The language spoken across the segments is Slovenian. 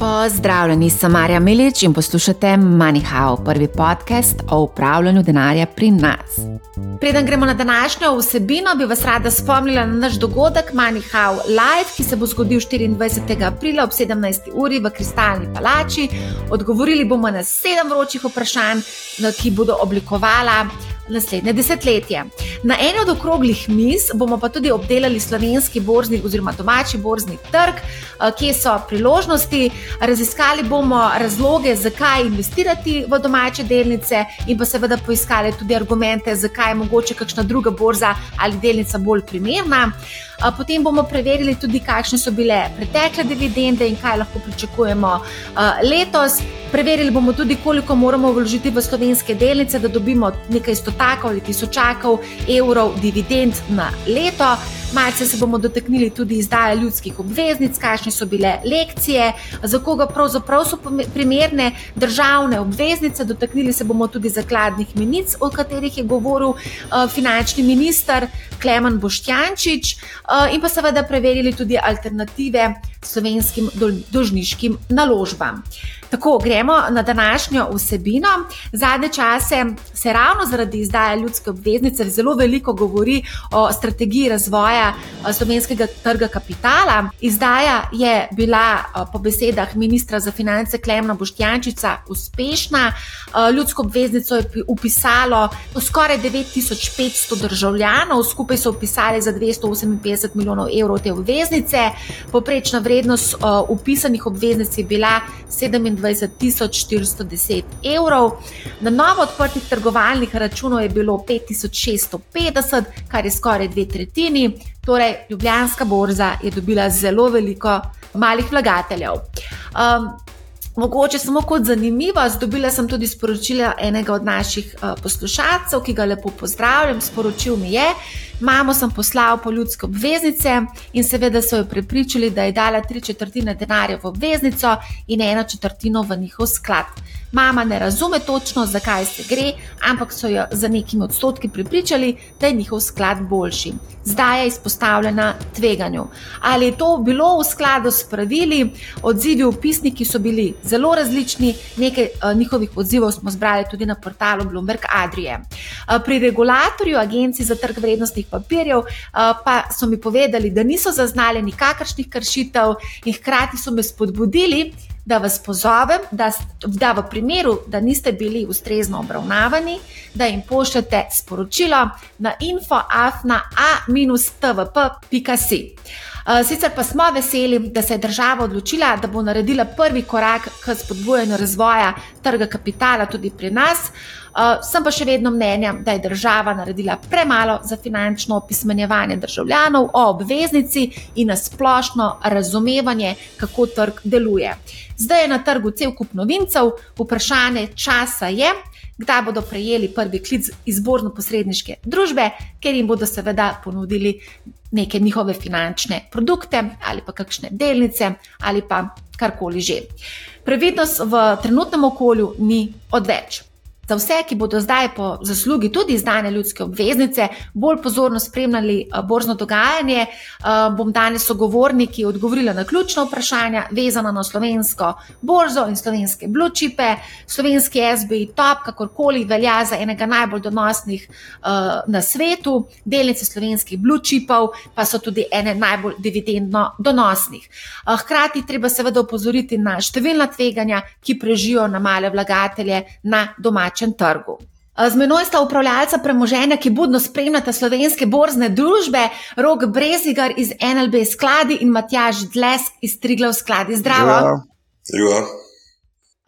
Pozdravljeni, sem Marja Milič in poslušate MoneyHow, prvi podcast o upravljanju denarja pri nas. Preden gremo na današnjo vsebino, bi vas rada spomnila na naš dogodek MoneyHow Live, ki se bo zgodil 24. aprila ob 17. uri v Kristalni palači. Odgovorili bomo na sedem vročih vprašanj, ki bodo oblikovala naslednje desetletje. Na eni od okroglih miz bomo pa tudi obdelali slovenski borzni oziroma domači borzni trg, eh, kje so priložnosti. Raziskali bomo razloge, zakaj investirati v domače delnice, in pa seveda poiskali tudi argumente, zakaj je mogoče kakšna druga borza ali delnica bolj primerna. Potem bomo preverili tudi, kakšne so bile pretekle dividende in kaj lahko pričakujemo letos. Preverili bomo tudi, koliko moramo vložiti v slovenske delnice, da dobimo nekaj stotakov ali tisočakov evrov dividend na leto. Malce se bomo dotaknili tudi izdaje ljudskih obveznic, kakšne so bile lekcije, za koga pravzaprav so primerne državne obveznice. Dotaknili se bomo tudi zakladnih menic, o katerih je govoril uh, finančni minister Klemen Boštjančič, uh, in pa seveda preverili tudi alternative slovenskim dolžniškim naložbam. Tako gremo na današnjo vsebino. Zadnje čase se ravno zaradi izdaje ljudske obveznice zelo veliko govori o strategiji razvoja slovenskega trga kapitala. Izdaja je bila po besedah ministra za finance Klemna Boštjančica uspešna. Ljudsko obveznico je upisalo skoraj 9500 državljanov, skupaj so upisali za 258 milijonov evrov te obveznice. Poprečna vrednost upisanih obveznic je bila 27. 22.410 evrov. Na novo odprtih trgovalnih računov je bilo 5650, kar je skoraj dve tretjini. Torej, Ljubljanska borza je dobila zelo veliko malih vlagateljev. Um, Mogoče samo kot zanimivost, dobila sem tudi sporočilo enega od naših uh, poslušalcev, ki ga lepo pozdravljam. Sporočil mi je, mamo sem poslal po ljudske obveznice in seveda so jo prepričali, da je dala tri četrtine denarja v obveznico in eno četrtino v njihov sklad. Mama ne razume točno, zakaj se gre, ampak so jo za nekimi odstotki pripričali, da je njihov sklad boljši. Zdaj je izpostavljena tveganju. Ali je to bilo v skladu s pravili? Odzivi v pisniki so bili zelo različni, nekaj uh, njihovih odzivov smo zbrali tudi na portalu Bloomberg Adrije. Uh, pri regulatorju Agenciji za trg vrednostnih papirjev uh, pa so mi povedali, da niso zaznali nikakršnih kršitev in hkrati so me spodbudili da vas pozovem, da, da v primeru, da niste bili ustrezno obravnavani, da jim pošljete sporočilo na infoafna-tvp.si. Eh, sicer pa smo veseli, da se je država odločila, da bo naredila prvi korak k spodbujanju razvoja trga kapitala tudi pri nas. Uh, sem pa še vedno mnenja, da je država naredila premalo za finančno opismenjevanje državljanov o obveznici in na splošno razumevanje, kako trg deluje. Zdaj je na trgu cel kup novincev, vprašanje časa je, kdaj bodo prejeli prvi klic izborno-posredniške družbe, ker jim bodo seveda ponudili neke njihove finančne produkte ali pa kakšne delnice ali pa karkoli že. Previdnost v trenutnem okolju ni odveč. Za vse, ki bodo zdaj po zaslugi tudi izdane ljudske obveznice, bolj pozorno spremljali eh, borzno dogajanje, eh, bom danes sogovorniki odgovorila na ključna vprašanja, vezana na slovensko borzo in slovenske blue-chipe. Slovenski SBI top, kakorkoli, velja za enega najbolj donosnih eh, na svetu, delnice slovenskih blue-chipov pa so tudi ene najbolj dividendno donosnih. Hkrati treba seveda opozoriti na številna tveganja, ki prežijo na male vlagatelje na domače domačem trgu. Z menoj sta upravljalca premoženja, ki budno spremljata slovenske borzne družbe, Rok Brezigar iz NLB skladi in Matjaž Dlesk iz Triglav skladi. Zdravo! Ja, živa.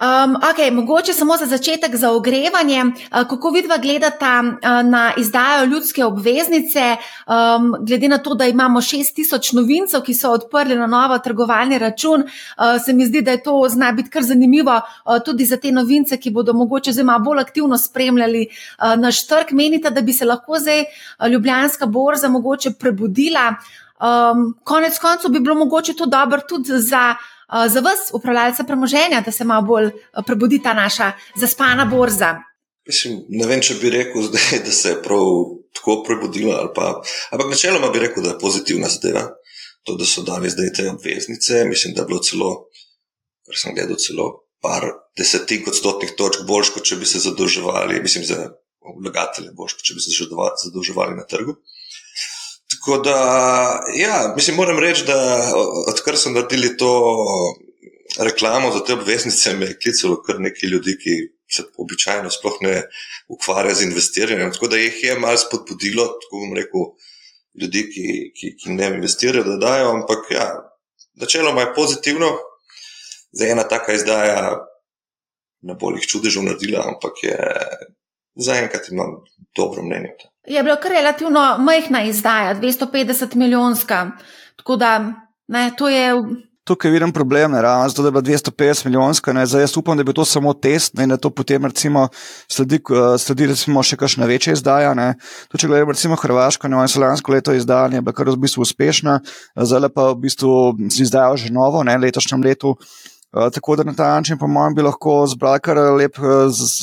Um, okay, mogoče samo za začetek, za ogrevanje, uh, kako vidva gledata uh, na izdajo ljudske obveznice, um, glede na to, da imamo 6000 novincev, ki so odprli na novo trgovalni račun. Uh, se mi zdi, da je to zna biti kar zanimivo uh, tudi za te novince, ki bodo mogoče zdaj malo bolj aktivno spremljali uh, naš trg. Menite, da bi se lahko zdaj uh, Ljubljanska borza mogoče prebudila? Um, konec koncev bi bilo mogoče to dobro tudi za. Eh, za vas, upravljalca premoženja, da se malo bolj eh, prebudi ta naša zaspana borza? Mislim, ne vem, če bi rekel, zdaj, da se je prav tako prebudila. Pa, ampak načeloma bi rekel, da je pozitivna zadeva. To, da so dali zdaj te obveznice, mislim, da je bilo celo ker sem gledal celo par desetink odstotnih točk, boljš, kot če bi se zadolževali, mislim, za vlagatelje, boljš, kot če bi se zadolževali na trgu. Tako da, ja, mislim, moram reči, da odkar sem naredili to reklamo za te obveznice, me je klicalo kar nekaj ljudi, ki se običajno sploh ne ukvarjajo z investiranjem. Tako da jih je malo spodbudilo, tako bom rekel, ljudi, ki, ki, ki ne investirajo, da dajo, ampak ja, načeloma je pozitivno za ena taka izdaja, ne bo jih čudežev naredila, ampak je zaenkrat imam dobro mnenje. Je bilo kar relativno majhna izdaja, 250 milijonska. Tako da ne, to je. Tukaj vidim problem, ravno zato, da je bila 250 milijonska. Ne, zdaj jaz upam, da je bil to samo test ne, in da to potem recimo, sledi, sledi recimo, še kakšna večja izdaja. To, če gledamo recimo Hrvaško, ne vem, lansko leto izdajanje je bila kar v bistvu uspešna, zdaj pa v bistvu izdajo že novo, ne letošnjem letu. Eh, tako da na ta način, po mojem, bi lahko zbrali kar lep uh,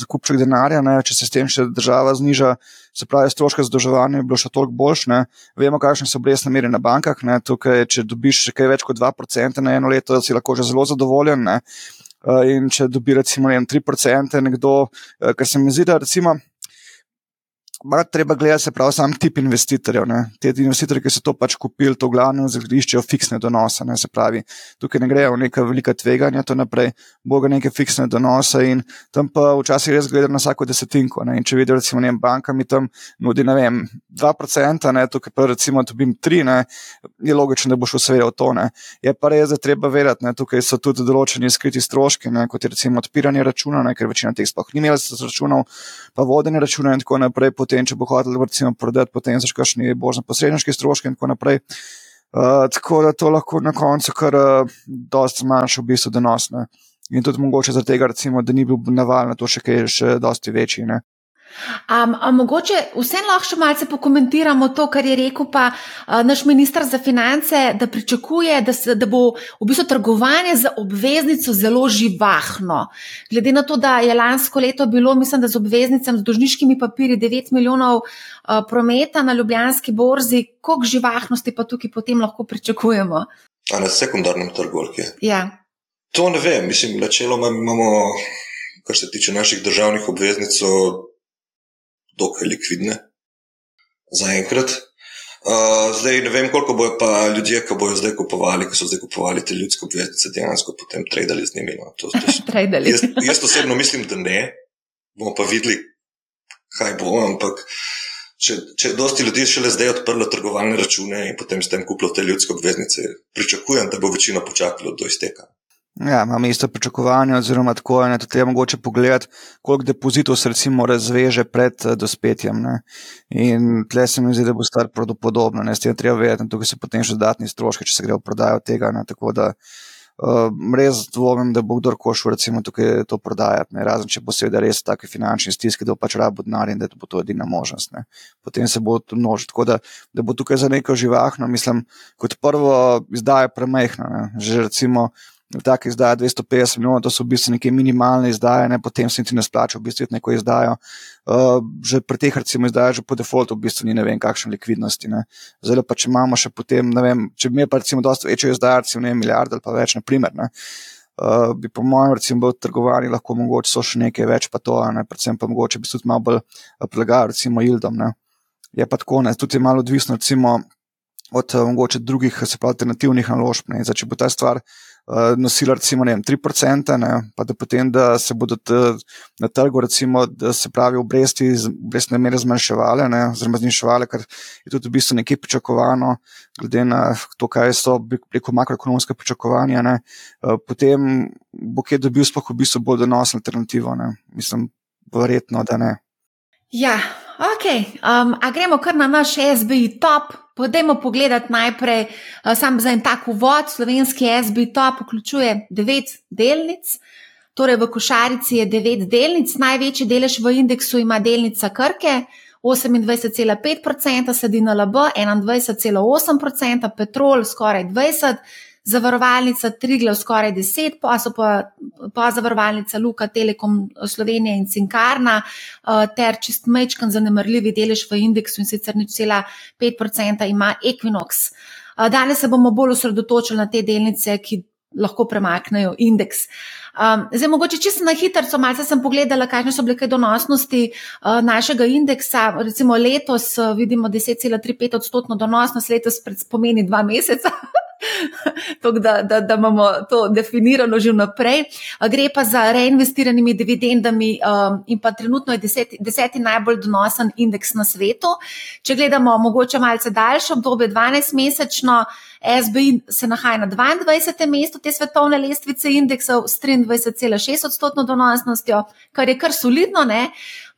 kupček denarja, ne? če se s tem še država zniža, se pravi, stroške zadolževanja bi bilo še toliko boljše. Vemo, kakšne so obrestne mere na bankah. Tukaj, če dobiš kaj več kot 2% na eno leto, si lahko že zelo zadovoljen. Ne? Uh, in če dobi recimo ne, 3% nekdo, kar se mi zdi, da recimo malo treba gledati, se pravi, sam tip investitorjev. Ne. Te investitorje, ki so to pač kupili, to glavno zgodiščejo fiksne donose. Ne. Se pravi, tukaj ne grejo neka velika tveganja, to naprej, boga neke fiksne donose in tam pa včasih res gledajo na vsako desetinko. Ne. In če vidijo, recimo, ne, banka mi tam nudi, ne vem, 2%, ne, tukaj pa recimo dobim 3, ne, je logično, da boš vse v to. Ne. Je pa res, da treba vedeti, ne, tukaj so tudi določeni skriti stroški, ne, kot je recimo odpiranje računa, ne, ker večina teh sploh ni imela računov, pa vodenje računa in tako naprej potem, če bo hotel recimo prodati, potem so še kakšni božni posredniški stroški in tako naprej. Uh, tako da to lahko na koncu kar uh, dosti zmanjša v bistvu donosne. In tudi mogoče zaradi tega, recimo, da ni bil navalen, to še kaj še dosti večji. Ne? Um, mogoče vseeno lahko malce pokomentiramo to, kar je rekel pa uh, naš ministr za finance, da pričakuje, da, se, da bo v bistvu trgovanje z obveznico zelo živahno. Glede na to, da je lansko leto bilo, mislim, da z obveznicami, z dožniškimi papiri 9 milijonov uh, prometa na ljubljanski borzi, koliko živahnosti pa tukaj potem lahko pričakujemo? A na sekundarnem trgu, ali kaj? Ja. To ne vem, mislim, načeloma imamo, kar se tiče naših državnih obveznic, dokaj likvidne, zaenkrat. Uh, zdaj ne vem, koliko bojo pa ljudje, ki bojo zdaj kupovali, ki so zdaj kupovali te ljudske obveznice, dejansko potem tradili z njimi. No. To, to, jaz, jaz osebno mislim, da ne. Bomo pa videli, kaj bo. Ampak če, če dosti ljudi šele zdaj odprlo trgovalne račune in potem s tem kupilo te ljudske obveznice, pričakujem, da bo večina počakala do izteka. Ja, imam isto pričakovanje, oziroma tako je. Tudi je mogoče pogledati, koliko depozitov se recimo razveže pred uh, dospetjem. Ne. In tle se mi zdi, da bo stvar podobno. Ne. S tem treba vedeti, tukaj so potem še dodatni stroški, če se gre v prodajo tega. Ne. Tako da uh, res dvomim, da bo kdo košil recimo tukaj to prodajati. Ne. Razen če bo seveda res take finančne stiske, da bo pač rabo denar in da bo to edina možnost. Ne. Potem se bo to množilo. Tako da, da bo tukaj za neko živahno, mislim, kot prvo izdaja premehna. Že recimo tako izdaja 250 milijonov, to so v bistvu neke minimalne izdaje, ne, potem se ti ne splača, v bistvu neko izdajo. Uh, že pri teh, recimo, izdaja že po defaultu, v bistvu ni ne vem, kakšne likvidnosti. Ne. Zdaj pa, če imamo še potem, ne vem, če bi imeli pa recimo dosta večjo izdajo, recimo, ne milijard ali pa več, na primer. Ne. Uh, bi po mojem, recimo, bolj trgovali, lahko mogoče so še nekaj več, pa to, ne, predvsem pa mogoče bi se tudi malo bolj prilagali, recimo, Ildom. Ne. Je pa tako, ne, tudi malo odvisno, recimo, od uh, mogoče drugih, se pravi, alternativnih naložb. Zdaj, če bo ta stvar uh, uh, nosila recimo vem, 3%, ne, pa da potem, da se bodo t, na trgu, recimo, da se pravi, obresti, obrestne mere zmanjševale, oziroma zniževale, kar je tudi v bistvu nekaj pričakovano, glede na to, kaj so preko makroekonomske pričakovanja, ne, uh, potem bo kje dobil sploh v bistvu bolj donosno alternativo. Ne. Mislim, verjetno, da ne. Ja, ok. Um, a gremo kar na naš SBI top. Pojdimo pogledati najprej uh, sam za en tak uvod. Slovenski SBI top vključuje devet delnic. Torej, v košarici je devet delnic, največji delež v indeksu ima delnica Krke, 28,5%, sledi NLB, 21,8%, Petrol skoraj 20%, zavarovalnica Triglav skoraj 10, pa so pa, pa zavarovalnica Luka, Telekom Slovenije in Cinkarna uh, ter čist mečkan zanemrljivi delež v indeksu in sicer nič cela 5% ima Equinox. Uh, danes se bomo bolj osredotočili na te delnice, ki lahko premaknejo indeks. Um, zdaj, mogoče čisto na hitro, malce sem pogledala, kakšne so bile kaj donosnosti uh, našega indeksa. Recimo letos uh, vidimo 10,35 odstotno donosnost, letos pomeni dva meseca. Tok, da, da, da imamo to definirano že vnaprej. Gre pa za reinvestiranimi dividendami um, in pa trenutno je deseti, deseti najbolj donosen indeks na svetu. Če gledamo mogoče malce daljše obdobje, 12-mesečno, SBI se nahaja na 22. mestu te svetovne lestvice indeksov s 23,6 odstotno donosnostjo, kar je kar solidno. Ne?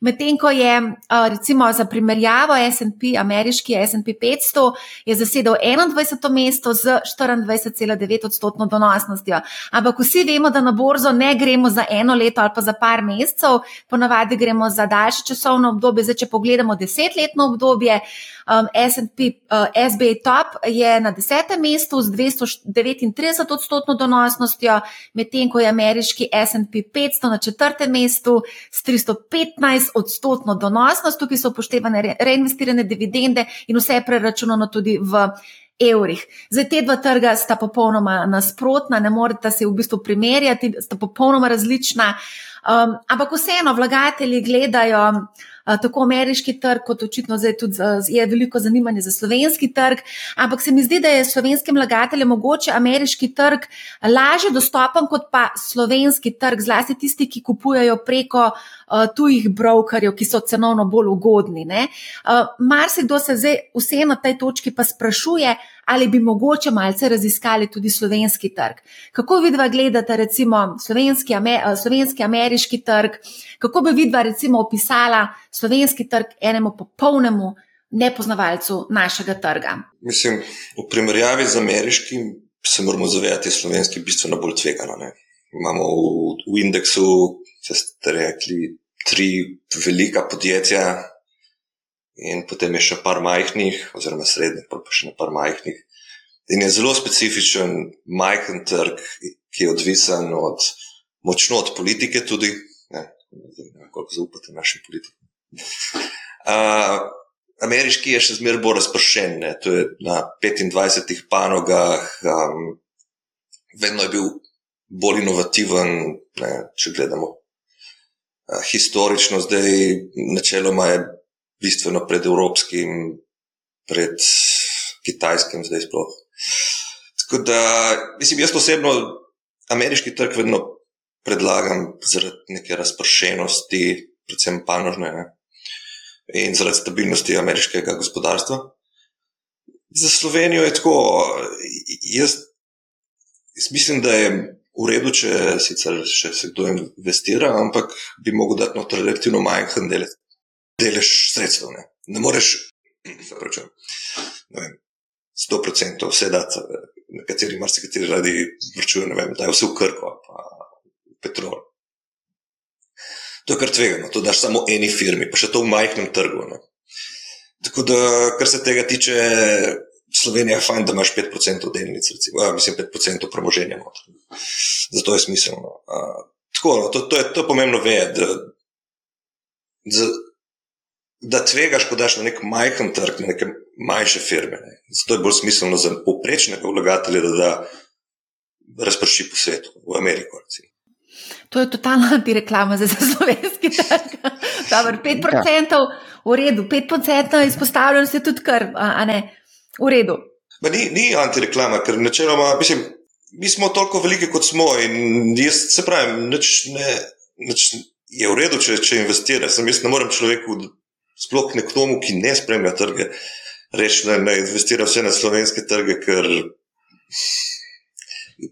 Medtem ko je, recimo, za primerjavo SP, ameriški SP 500, je zasedel 21. mesto z 24,9 odstotno donosnostjo. Ampak vsi vemo, da na borzo ne gremo za eno leto ali pa za par mesecev, ponavadi gremo za daljše časovno obdobje. Zdaj, če pogledamo desetletno obdobje, um, SP, uh, SBA Top je na desetem mestu z 239 odstotno donosnostjo, medtem ko je ameriški SP 500 na četrtem mestu s 315 odstotno donosnost, tukaj so upoštevane reinvestirane dividende in vse je preračunano tudi v. Evrih. Zdaj, te dva trga sta popolnoma nasprotna, ne morete se v bistvu primerjati, sta popolnoma različna. Um, ampak vseeno, vlagatelji gledajo uh, tako ameriški trg, kot očitno zdaj tudi je veliko zanimanje za slovenski trg. Ampak se mi zdi, da je slovenskim vlagateljem mogoče ameriški trg lažje dostopen kot pa slovenski trg, zlasti tisti, ki kupujejo preko tujih brokerjev, ki so cenovno bolj ugodni. Mar se kdo se zdaj vse na tej točki pa sprašuje, ali bi mogoče malce raziskali tudi slovenski trg. Kako vidva gledate, recimo, slovenski, slovenski ameriški trg, kako bi vidva recimo opisala slovenski trg enemu popolnemu nepoznavalcu našega trga? Mislim, v primerjavi z ameriškim se moramo zavedati, da je slovenski bistveno bolj tvegano. Ne? Imamo v, v indeksu, če ste rekli, tri velika podjetja, in potem je še par majhnih, oziroma srednjih, pa še ne par majhnih. In je zelo specifičen, majhen trg, ki je odvisen od, močno od politike, tudi, ne, koliko zaupate našim politikom. Uh, ameriški je še zmeraj bolj razpršen, ne, to je na 25 panogah, um, vedno je bil bolj inovativen, ne, če gledamo. Uh, historično, zdaj, načeloma je bistveno pred evropskim, pred kitajskim, zdaj sploh. Tako da, mislim, jaz osebno ameriški trg vedno predlagam zaradi neke razpršenosti, predvsem panožne ne? in zaradi stabilnosti ameriškega gospodarstva. Za Slovenijo je tako, jaz, jaz mislim, da je v redu, če sicer še se kdo investira, ampak bi mogel dati noter relativno majhen delec delež sredstev. Ne, ne moreš, pravi, ne vem, 100% vse dati, nekateri marsikateri radi vrčujejo, ne vem, da je vse v krko, pa petrol. To je kar tvegano, to daš samo eni firmi, pa še to v majhnem trgu. Ne. Tako da, kar se tega tiče, Slovenija je fajn, da imaš 5% delnic, recimo, ja, mislim, 5% premoženja. Zato je smiselno. A, tako, no, to, to, je, to je pomembno vedeti, da, da da tvegaš, ko daš na nek majhen trg, na neke manjše firme. Ne. Zato je bolj smiselno za poprečnega vlagatelja, da da razprši po svetu, v Ameriko. Recimo. To je totalna antireklama za slovenski trg. Dobar, 5% ja. v redu, 5% izpostavljenost je tudi kar, a ne, v redu. Ma ni, ni antireklama, ker načeloma, mislim, mi smo toliko veliki, kot smo in jaz se pravim, nič ne, nič je v redu, če, če investiraš. Jaz ne morem človeku sploh nekomu, ki ne spremlja trge, reči, da ne investira vse na slovenske trge, ker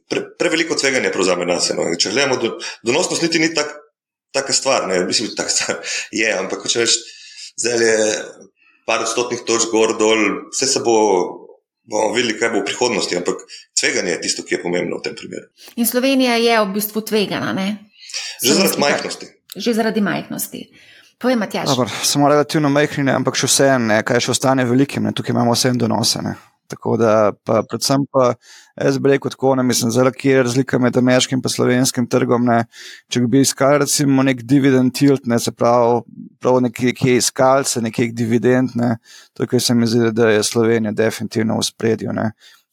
pre, preveliko tveganja prevzame nas. No. Če gledamo, do, donosnost niti ni tak, taka stvar, ne mislim, da je, ampak če veš, zdaj je par odstotnih točk gor, dol, vse se bo. bomo videli, kaj bo v prihodnosti, ampak tveganje je tisto, ki je pomembno v tem primeru. In Slovenija je v bistvu tvegana, ne? Že zaradi majhnosti. Že zaradi majhnosti. Povej, Matjaš. Dobar, samo relativno majhni, ampak še vseeno, kaj še ostane velikim, ne? tukaj imamo vse donosene. Tako da, pa, predvsem pa jaz bi rekel tako, ne mislim, zelo kje je razlika med ameriškim in slovenskim trgom. Ne? Če bi iskali recimo nek dividend tilt, ne se pravi, prav nekje, kje iskali se nekih dividend, ne? tukaj se mi zdi, da je Slovenija definitivno v spredju.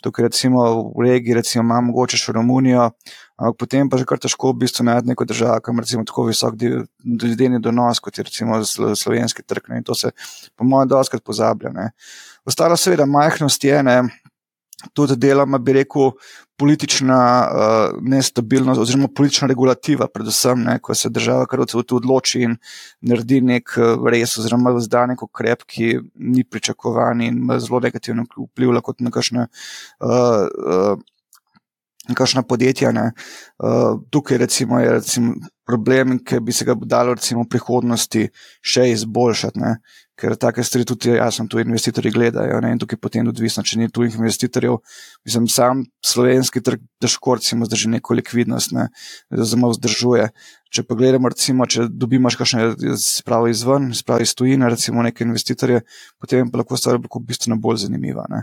tukaj recimo v regiji, recimo imamo mogoče še Romunijo, ampak potem pa že kar težko v bistvu najti neko državo, kam recimo tako visok dividendni donos, kot je recimo slovenski trg. Ne? In to se, po mojem, doskrat pozablja. Ne? Ostala seveda majhnost je, ne, tudi deloma bi rekel, politična uh, nestabilnost oziroma politična regulativa, predvsem, ne, ko se država kar odloči in naredi nek res oziroma zda nek ukrep, ki ni pričakovan in ima zelo negativno vpliv kot na kakšne. Uh, uh, Kakšna podjetja. Uh, tukaj recimo, je recimo problem, ki bi se ga dalo recimo, v prihodnosti še izboljšati. Ne? ker take stvari tudi jasno tu investitorji gledajo ne, in tukaj potem odvisno, če ni tujih investitorjev. Mislim, sam slovenski trg težko recimo zdrži neko likvidnost, ne, zelo vzdržuje. Če pa gledamo, recimo, če dobimo kakšne spravo izven, spravo iz tujine, recimo neke investitorje, potem pa lahko stvar lahko bistveno bolj zanimiva. Ne.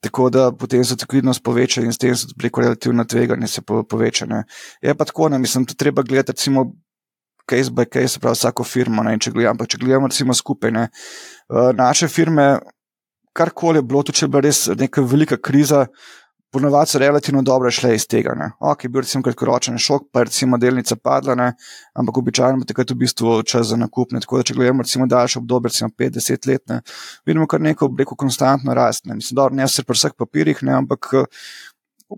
Tako da potem se likvidnost poveča in s tem se preko relativno tveganje se poveča. Ne. Je pa tako, ne, mislim, da treba gledati, recimo, case by case, pravi vsako firmo. Ne, če gledamo, če gledamo recimo skupaj, ne, uh, naše firme, karkoli je bilo, tudi če je bila res neka velika kriza, ponovadi so relativno dobro šle iz tega. Ne. Ok, je bil recimo kratkoročen šok, pa recimo delnica padla, ne, ampak običajno takrat v bistvu čas za nakup. Ne, tako da, če gledamo recimo daljše obdobje, recimo 50 let, ne, vidimo kar neko, reko, konstantno rast. Ne, mislim, dobro, ne vse pri vseh papirjih, ne, ampak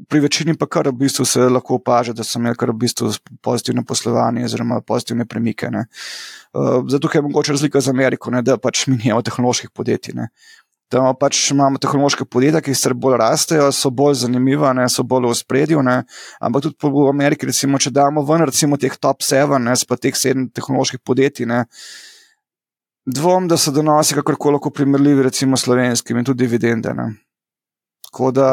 pri večini pa kar v bistvu se lahko opaža, da so imeli kar v bistvu pozitivne poslovanje oziroma pozitivne premike. Ne. Uh, zato je mogoče razlika z Ameriko, ne, da pač mi nimamo tehnoloških podjetij. Ne. Da pač imamo tehnološke podjetja, ki se bolj rastejo, so bolj zanimiva, ne, so bolj v spredju. Ne. Ampak tudi v Ameriki, recimo, če damo ven recimo, teh top 7, pa teh 7 tehnoloških podjetij, ne, dvom, da so donosi kakorkoli primerljivi, recimo, slovenskim in tudi dividende. Ne. Tako da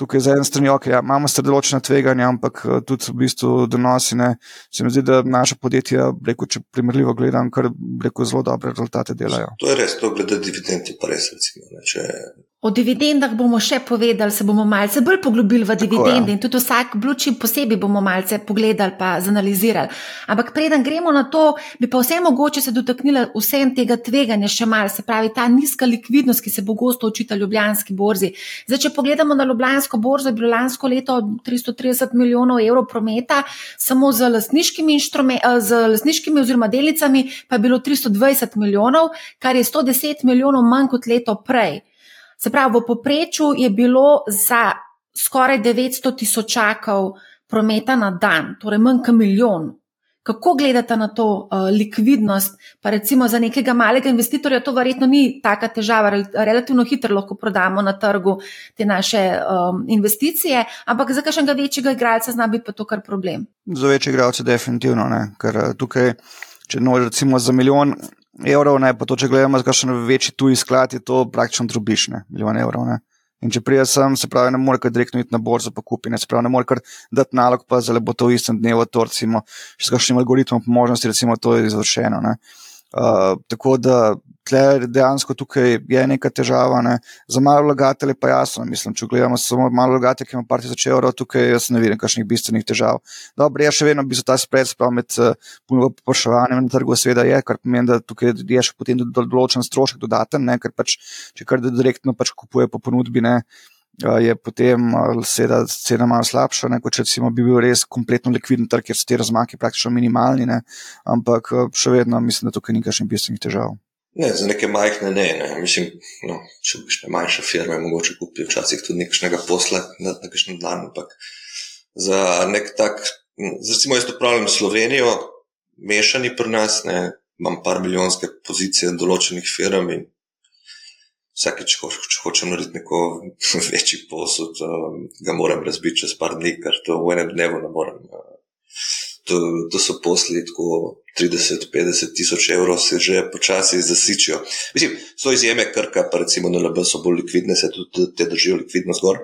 tukaj za en stran, okay, ja, imamo sredoločne tveganja, ampak eh, tudi v bistvu donosi. Ne. Se mi zdi, da naša podjetja, reko, če primerljivo gledam, kar reko, zelo dobre rezultate delajo. To je res, to glede dividend pa res. Recimo, ne, če, O dividendah bomo še povedali, se bomo malce bolj poglobili v dividende in tudi vsak bluči posebej bomo malce pogledali pa zanalizirali. Ampak preden gremo na to, bi pa vse mogoče se dotaknila vsem tega tveganja še malce, se pravi ta nizka likvidnost, ki se bo gosto očita Ljubljanski borzi. Zdaj, če pogledamo na Ljubljansko borzo, je bilo lansko leto 330 milijonov evrov prometa, samo z lasniškimi, eh, z lasniškimi oziroma delnicami pa je bilo 320 milijonov, kar je 110 milijonov manj kot leto prej. Se pravi, v poprečju je bilo za skoraj 900 tisočakov prometa na dan, torej manj kot milijon. Kako gledate na to uh, likvidnost? Pa recimo za nekega malega investitorja to verjetno ni taka težava, relativno hitro lahko prodamo na trgu te naše um, investicije, ampak za kakšnega večjega igralca zna biti pa to kar problem. Za večjega igralca definitivno ne, ker eh, tukaj, če no, recimo za milijon evrov, ne, pa to, če gledamo za kakšen večji tuji sklad, je to praktično drobiš, ne, milijon evrov. Ne. In če prija sem, se pravi, ne more kar direktno iti na borzo pa kupiti, se pravi, ne more kar dati nalog, pa zelo bo to v istem dnevu, to recimo, s kakšnim algoritmom po možnosti, recimo, to je izvršeno. Ne. Uh, tako da tle dejansko tukaj je neka težava. Ne. Za malo vlagatelje pa jasno, mislim, če gledamo samo malo vlagatelje, ki ima par tisoč evrov, tukaj jaz ne vidim kakšnih bistvenih težav. Dobro, jaz še vedno bi se ta spred spravil med uh, popraševanjem na trgu, seveda je, kar pomeni, da tukaj je še potem določen strošek dodaten, ne, ker pač, če kar direktno pač kupuje po ponudbi, ne, uh, je potem seveda cena malo slabša, ne, kot če recimo bi bil res kompletno likviden trg, ker so ti razmaki praktično minimalni, ne, ampak še vedno mislim, da tukaj ni kakšnih bistvenih težav. Ne, za neke majhne ne. ne. Mislim, no, če bi šle manjše firme, mogoče kupijo včasih tudi nekšnega posla na nekšnem dan. Ampak za nek tak, recimo, jaz pravim Slovenijo, mešani pri nas, ne, imam par milijonske pozicije določenih firm in vsakeč, če, če hočem narediti neko večji posod, ga moram razbiti čez par dni, ker to v enem dnevu ne morem. To, to so posli, tako 30-50 tisoč evrov se že počasi zasičijo. Mislim, so izjeme krka, pa recimo na LB so bolj likvidne, se tudi te držijo likvidnost gor.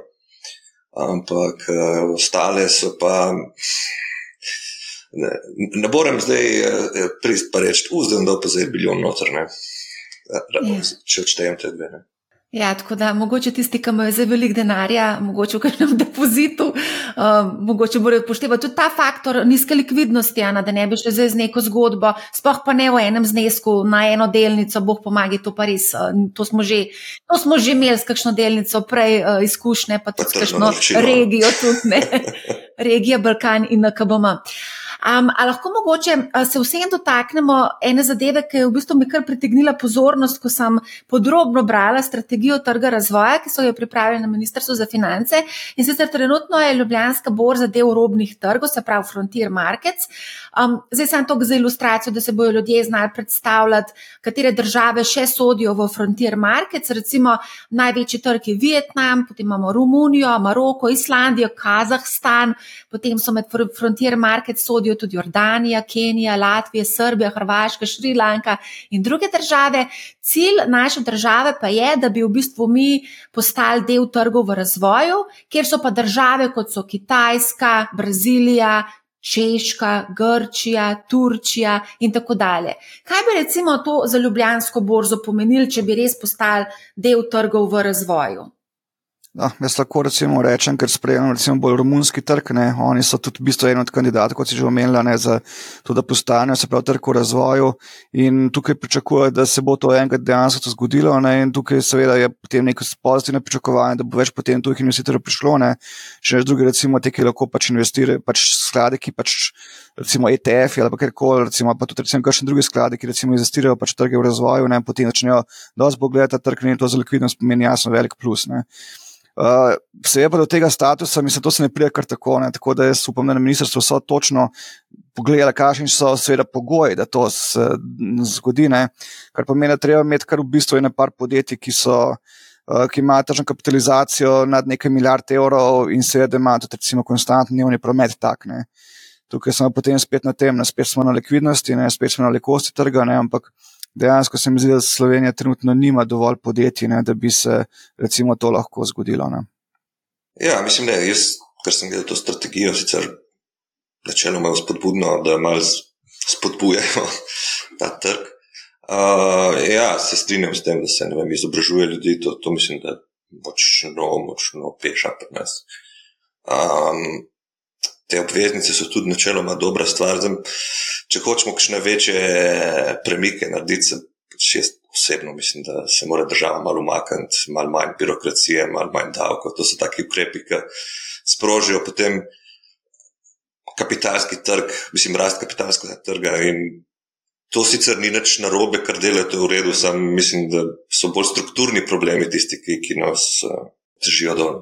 Ampak uh, ostale so pa. Ne, ne morem zdaj uh, prist pa reči, vzdem, da pa zdaj bilijon noter, ne. Ja. Če odštejem te dve. Ne. Ja, tako da mogoče tisti, ki imajo zelo veliko denarja, mogoče v kažem depozitu, uh, mogoče morajo upoštevati tudi ta faktor nizke likvidnosti, Ana, da ne bi šli zdaj z neko zgodbo, spoh pa ne v enem znesku na eno delnico, boh pomagi, to pa res. Uh, to, smo že, to smo že imeli s kakšno delnico, prej uh, izkušnje, pa tudi s kakšno regijo, tudi ne, regija Balkan in KBM. Um, a lahko mogoče se vsem dotaknemo ene zadeve, ki je v bistvu mi kar pritegnila pozornost, ko sem podrobno brala strategijo trga razvoja, ki so jo pripravili na Ministrstvu za finance. In sicer trenutno je Ljubljanska borza del robnih trgov, se pravi Frontier Markets. Um, zdaj sem to za ilustracijo, da se bodo ljudje znali predstavljati, katere države še sodijo v Frontier Markets. Recimo največji trg je Vietnam, potem imamo Romunijo, Maroko, Islandijo, Kazahstan, potem so med Frontier Markets sodijo tudi Jordanija, Kenija, Latvija, Srbija, Hrvaška, Šrilanka in druge države. Cilj naše države pa je, da bi v bistvu mi postali del trgov v razvoju, kjer so pa države kot so Kitajska, Brazilija. Češka, Grčija, Turčija in tako dalje. Kaj bi recimo to za Ljubljansko borzo pomenilo, če bi res postali del trgov v razvoju? No, jaz lahko recimo rečem, ker sprejemam recimo bolj romunski trg. Ne. Oni so tudi v bistvu en od kandidatov, kot si že omenila, ne, za to, da postanejo se pravi trg v razvoju. In tukaj pričakujejo, da se bo to enkrat dejansko to zgodilo. Ne. In tukaj seveda je potem neko pozitivno pričakovanje, da bo več potem tujih investitorjev prišlo. Ne. Še več drugi, recimo, te, ki lahko pač investirajo, pač sklade, ki pač. Recimo ETF ali kar koli, recimo pa tudi recimo kakšne druge sklade, ki recimo investirajo pač trge v razvoju, ne, potem začnejo dosti pogledati trg in to za likvidnost pomeni jasno velik plus. Ne. Uh, Seveda pa do tega statusa, mislim, to se ne pride kar tako. Ne? Tako da jaz upam, da na ministrstvu so točno pogledali, kakšni so seveda pogoji, da to se zgodi. Ne? Kar pomeni, da treba imeti kar v bistvu ene par podjetij, ki so. Ki ima tržno kapitalizacijo nad nekaj milijard evrov, in seveda ima tudi, recimo, konstantni dnevni promet. Tak, Tukaj smo potem spet na tem, ne? spet smo na likvidnosti, ne? spet smo na velikosti trga, ne? ampak dejansko se mi zdi, da Slovenija trenutno nima dovolj podjetij, ne, da bi se recimo to lahko zgodilo. Ne. Ja, mislim, da je jaz, ker sem gledal to strategijo, sicer načeloma spodbudno, da malo spodbujajo ta trg. Uh, ja, se strinjam s tem, da se vem, izobražuje ljudi, to, to mislim, da je močno, močno peša pri nas. Um, te obveznice so tudi načeloma dobra stvar. Zdaj, če hočemo kakšne večje premike narediti, pač jaz osebno mislim, da se mora država malo umakniti, malo manj birokracije, malo manj davkov. To so taki ukrepi, ki sprožijo potem kapitalski trg, mislim, rast kapitalskega trga. To sicer ni nič narobe, kar delate v redu, sam mislim, da so bolj strukturni problemi tisti, ki, ki nas uh, držijo dol.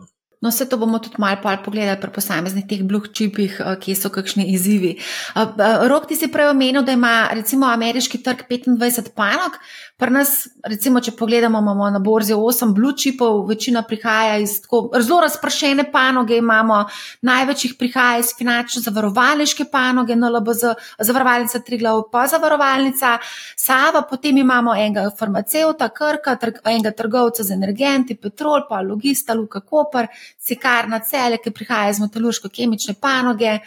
No, vse to bomo tudi malo pogledali pri posameznih teh blue chipih, eh, kje so kakšni izzivi. Eh, eh, Rok, ti si prej omenil, da ima recimo ameriški trg 25 panog, Pri nas, recimo, če pogledamo, imamo na borzi 8 blue chipov, večina prihaja iz tako zelo razpršene panoge, imamo največ jih prihaja iz finančno-zavarovalniške panoge, NLBZ, zavarovalnica Triglav, pa zavarovalnica. Sava, potem imamo enega farmacevta, Krka, trg, enega trgovca z energenti, Petrol, pa Logista, Luka Koper, Cikarna Cele, ki prihaja iz metalurško-kemične panoge.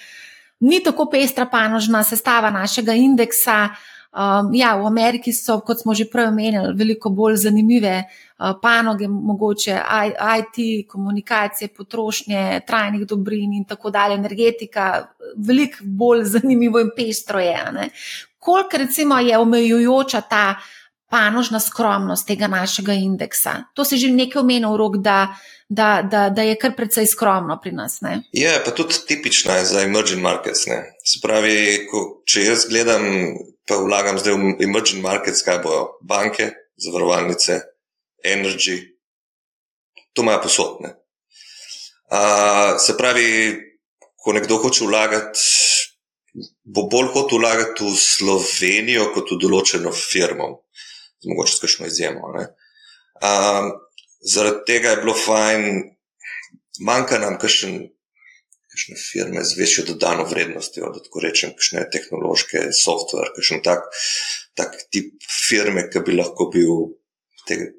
Ni tako pestra panožna sestava našega indeksa. Um, ja, v Ameriki so, kot smo že prej omenili, veliko bolj zanimive uh, panoge, mogoče IT, komunikacije, potrošnje, trajnih dobrin in tako dalje, energetika, veliko bolj zanimivo in pestro je. Koliko recimo je omejujoča ta panožna skromnost tega našega indeksa? To se že nekaj omenil, rok, da, da, da, da je kar precej skromno pri nas. Ne? Je pa tudi tipična za emerging markets. Ne? Se pravi, ko, če jaz gledam pa vlagam zdaj v emerging markets, kaj bojo banke, zavarovalnice, energy, to imajo posodne. Uh, se pravi, ko nekdo hoče vlagati, bo bolj hotel vlagati v Slovenijo kot v določeno firmo, mogoče s kakšno izjemo. Uh, zaradi tega je bilo fajn, manjka nam kakšen kakšne firme z večjo dodano vrednostjo, da tako rečem, kakšne tehnološke software, kakšen tak, tak tip firme, ki bi lahko bil tega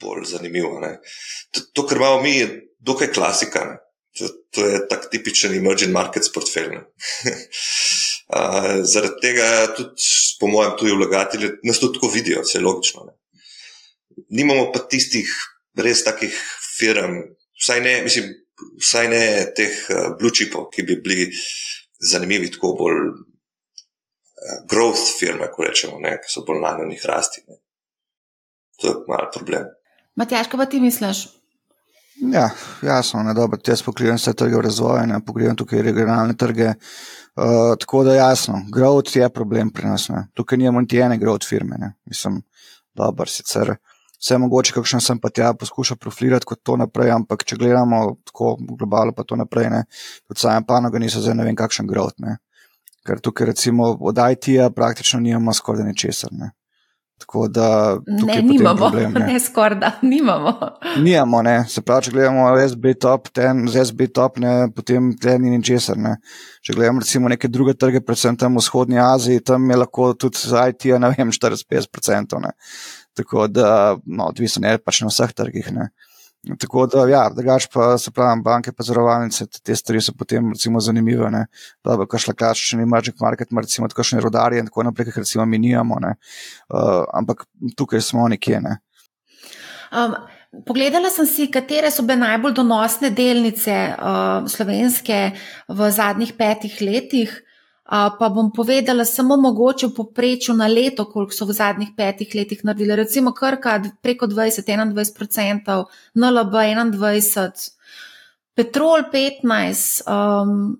bolj zanimiv. To, to, kar imamo mi, je dokaj klasika. To, to je tak tipičen emerging markets portfelj. zaradi tega tudi, po mojem, tuji vlagatelji nas tudi tako vidijo, vse logično. Ne? nimamo pa tistih res takih firm, vsaj ne, mislim, vsaj ne teh uh, blue chipov, ki bi bili zanimivi, tako bolj uh, growth firme, ko rečemo, ne, ki so bolj na njih rasti. Ne. To je mal problem. Matjaš, kaj pa ti misliš? Ja, jasno, ne dobro. Jaz pokrivam vse trge v razvoju, ne pokrivam tukaj regionalne trge. Uh, tako da jasno, growth je problem pri nas. Ne. Tukaj nimamo niti ene growth firme. Ne. Mislim, dobro, sicer vse mogoče, kakšen sem pa tja poskušal profilirati kot to naprej, ampak če gledamo tako globalno, pa to naprej, ne, kot sajam panoga, niso zdaj ne vem kakšen growth. Ne. Ker tukaj recimo od IT-ja praktično nimamo skoraj ničesar. Tako da ne, nimamo, problem, ne, ne skoraj da nimamo. Nijamo, ne. se pravi, če gledamo SB top, ten z SB top, ne, potem tleh ni ničesar. Ne. Če gledamo recimo neke druge trge, predvsem tam v vzhodnji Aziji, tam je lahko tudi z IT, ne vem, 40-50%. Tako da, no, odvisno je pač na vseh trgih. Ne. Tako da, ja, drugač pa se pravi, banke pa zavarovalnice, te stvari so potem recimo zanimive. Da, bo kašla klasični magic market, ima recimo tako še rodarje in tako naprej, ker recimo mi nijamo, uh, ampak tukaj smo nekje. Ne. Um, pogledala sem si, katere so bile najbolj donosne delnice uh, slovenske v zadnjih petih letih pa bom povedala samo mogoče v poprečju na leto, koliko so v zadnjih petih letih naredili. Recimo Krka preko 20-21%, NLB 21%, Petrol 15%, um,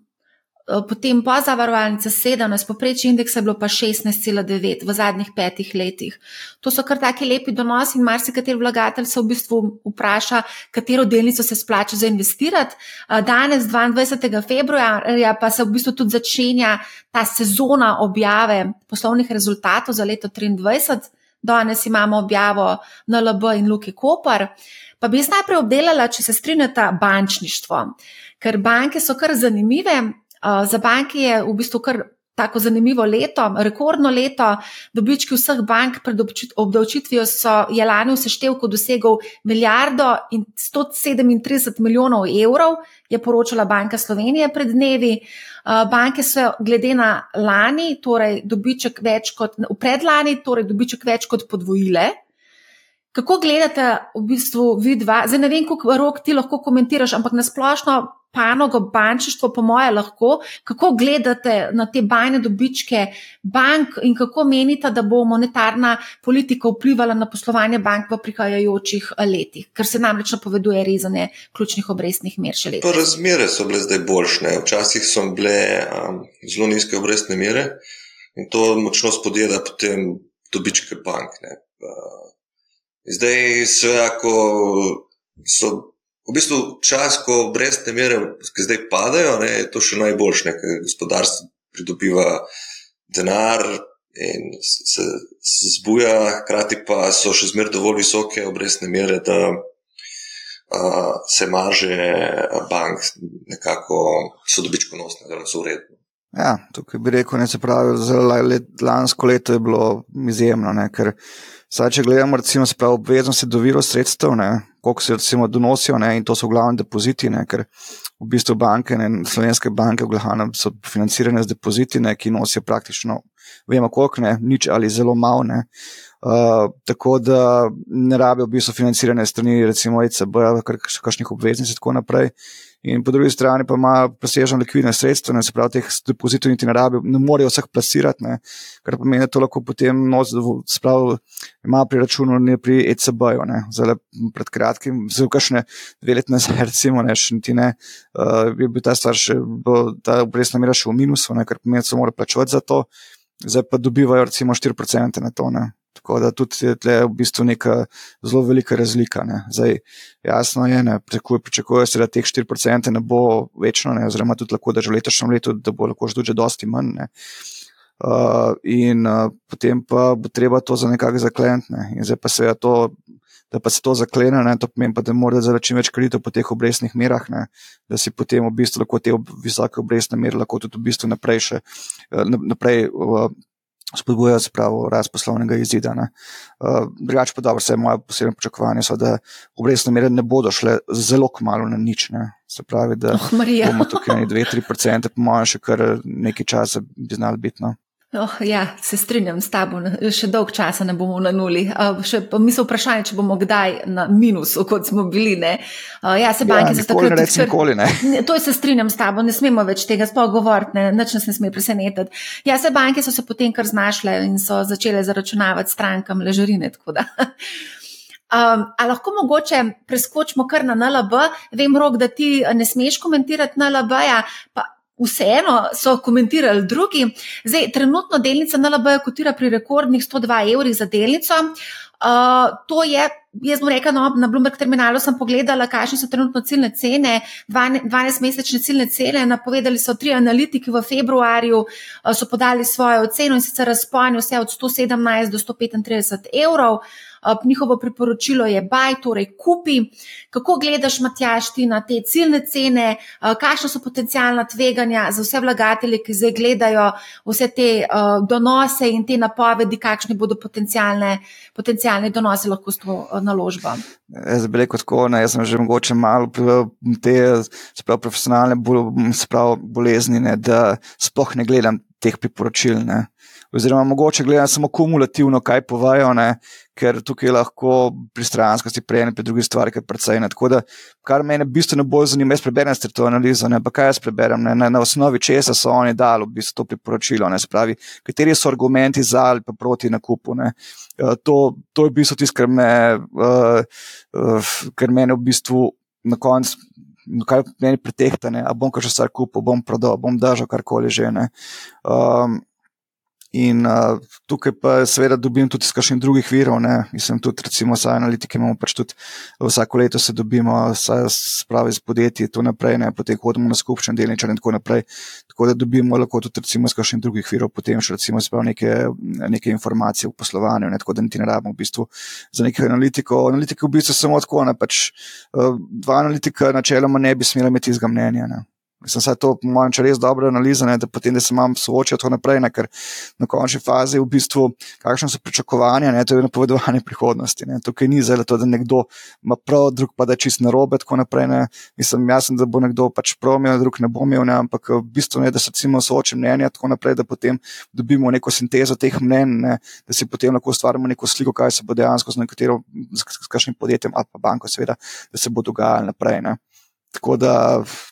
potem pa zavarovalnica 17, poprečje indeksa je bilo pa 16,9 v zadnjih petih letih. To so kar taki lepi donosi in marsikateri vlagatelj se v bistvu vpraša, katero delnico se splača za investirati. Eh, danes, 22. februarja, pa se v bistvu tudi začenja ta sezona objave poslovnih rezultatov za leto 2023. Danes imamo objavo NLB in Luki Koper. Pa bi jaz najprej obdelala, če se strinjata, bančništvo. Ker banke so kar zanimive, za banke je v bistvu kar tako zanimivo leto, rekordno leto. Dobički vseh bank pred obdavčitvijo so lani v seštevku dosegel milijardo in 137 milijonov evrov, je poročala Banka Slovenije pred dnevi. Banke so glede na lani, torej dobiček več kot v predlani, torej dobiček več kot podvojile. Kako gledate v bistvu vi dva? Zdaj ne vem, koliko rok ti lahko komentiraš, ampak nasplošno panogo bančništvo, po moje, lahko. Kako gledate na te bajne dobičke bank in kako menite, da bo monetarna politika vplivala na poslovanje bank v prihajajočih letih, ker se namreč napoveduje rezanje ključnih obrestnih mer še letos? Razmere so bile zdaj boljše. Včasih so bile um, zelo nizke obrestne mere in to močno spodjeda potem dobičke bank. Ne. Uh, zdaj, sve, ako so v bistvu čas, ko brezne mere, ki zdaj padajo, ne, je to še najboljše, ker gospodarstvo pridobiva denar in se, se zbuja, hkrati pa so še zmeraj dovolj visoke obrestne mere, da a, se marže bank nekako so dobičkonosne, da so uredne. Ja, tukaj bi rekel, ne se pravi, zelo lansko leto je bilo izjemno, ne, ker Saj, če gledamo, recimo, spravo obveznosti do virov sredstev, ne, koliko se recimo donosijo, ne, in to so v glavnem depoziti, ne, ker v bistvu banke, ne, slovenske banke v glavnem so financirane z depoziti, ne, ki nosijo praktično, vemo koliko, ne, nič ali zelo malo, ne. Uh, tako da ne rabijo v bistvu financirane strani recimo ECB, kakšnih obveznic in tako naprej. In po drugi strani pa ima presežno likvidne sredstva, ne se pravi, teh depozitov niti ne rabijo, ne morejo vseh plasirati, ne, kar pomeni, da to lahko potem noč, sprav, ima pri računu, ne pri ECB-ju. Zdaj, pred kratkim, zelo kašne dve leti nazaj, recimo, ne, še niti ne, uh, je bil ta stvar še, bo ta obrestna mera še v minusu, ne, kar pomeni, da se mora plačevati za to, zdaj pa dobivajo recimo 4% na to. Ne. Tako da tudi je tle v bistvu neka zelo velika razlika. Zdaj, jasno je, da pričakuje se, da teh 4% ne bo večno, ne, oziroma tudi lahko, da že v letošnjem letu, da bo lahko že dosti manj. Ne. Uh, in uh, potem pa bo treba to za nekako zakleniti. Ne. In zdaj pa se je to. Da pa se to zaklene, ne, to pomeni, pa, da mora zdaj čim več kreditov po teh obrestnih merah, ne, da si potem v bistvu lahko te ob, visoke obrestne mere lahko tudi v bistvu naprej, še, naprej uh, spodbujajo spravo rast poslovnega izida. Uh, drugače pa dobro, vse moje posebne pričakovanje so, da obrestne mere ne bodo šle zelo kmalo na nič. Ne. Se pravi, da oh, bomo tukaj 2-3%, po mojem, še kar nekaj časa bi znali biti. No. Oh, ja, se strinjam s tabo, še dolg časa ne bomo na nuli. Uh, še, mi se vprašanje, če bomo kdaj na minusu, kot smo bili. Uh, ja, se banke ja, takrat odprli. Nikoli ne. To se strinjam s tabo, ne smemo več tega sploh govoriti, ne, nič nas ne sme presenetiti. Ja, se banke so se potem kar znašle in so začele zaračunavati strankam ležarine. Um, a lahko mogoče preskočimo kar na NLB? Vem, rok, da ti ne smeš komentirati NLB-ja, pa vseeno so komentirali drugi. Zdaj, trenutno delnica NLB kotira pri rekordnih 102 evrih za delnico. Uh, to je, jaz bom rekel, no, na Bloomberg terminalu sem pogledala, kakšne so trenutno ciljne cene, 12-mesečne ciljne cene. Napovedali so tri analitiki v februarju, uh, so podali svojo oceno in sicer razpojeni vse od 117 do 135 evrov. Njihovo priporočilo je baj, torej kupi. Kako gledaš, Matjaš, ti na te ciljne cene, eh, kakšna so potencijalna tveganja za vse vlagatelje, ki zdaj gledajo vse te eh, donose in te napovedi, kakšni bodo potencijalni donosi lahko s to naložbo? Jaz bi rekel tako, ne, jaz sem že mogoče malo te sprav, profesionalne sprav, bolezni, ne, da sploh ne gledam teh priporočil. Ne. Oziroma, mogoče gledam samo kumulativno, kaj povajo, ne, ker tukaj lahko pristranskosti prejene pri drugih stvarih, kar precej. Ne. Tako da, kar me bistveno bolj zanima, jaz preberem to analizo, ne, pa kaj jaz preberem, ne, na, na osnovi česa so oni dali v bistvu to priporočilo, ne, spravi, kateri so argumenti za ali pa proti nakupu. Ne. Uh, to, to je v bistvu tisto, kar me, uh, uh, kar mene v bistvu na koncu. Kaj meni pretehta, ali bom kar še stvar kupil, bom prodal, bom držal karkoli že. Um, In uh, tukaj pa seveda dobim tudi iz kakšnih drugih virov, ne. mislim tudi recimo za analitike, imamo pač tudi vsako leto se dobimo, spravi iz podjetij, to naprej, ne, potem hodimo na skupščen delničar in tako naprej. Tako da dobimo lahko tudi recimo iz kakšnih drugih virov, potem še recimo spravi neke, neke informacije v poslovanju, ne, tako da niti ne rabimo v bistvu za nekaj analitikov. Analitike v bistvu samo tako, ne, pač uh, dva analitika načeloma ne bi smela imeti izga mnenja. Ne. Mislim, da je to, po mojem, res dobro analizirano, da potem da se imam soočati tako naprej, ne, ker na končni fazi v bistvu, kakšne so pričakovanja, ne, to je napovedovanje prihodnosti. Ne. Tukaj ni zelo to, da nekdo ima prav, drug pa da je čist narobe. Ne. Mislim, jasno, da bo nekdo pač prav imel, drug ne bo imel, ne, ampak v bistvu je, da se recimo soočim mnenja tako naprej, da potem dobimo neko sintezo teh mnen, ne, da si potem lahko ustvarimo neko sliko, kaj se bo dejansko z nekaterim, s kakšnim podjetjem ali pa banko, seveda, da se bo dogajalo naprej. Ne. Tako da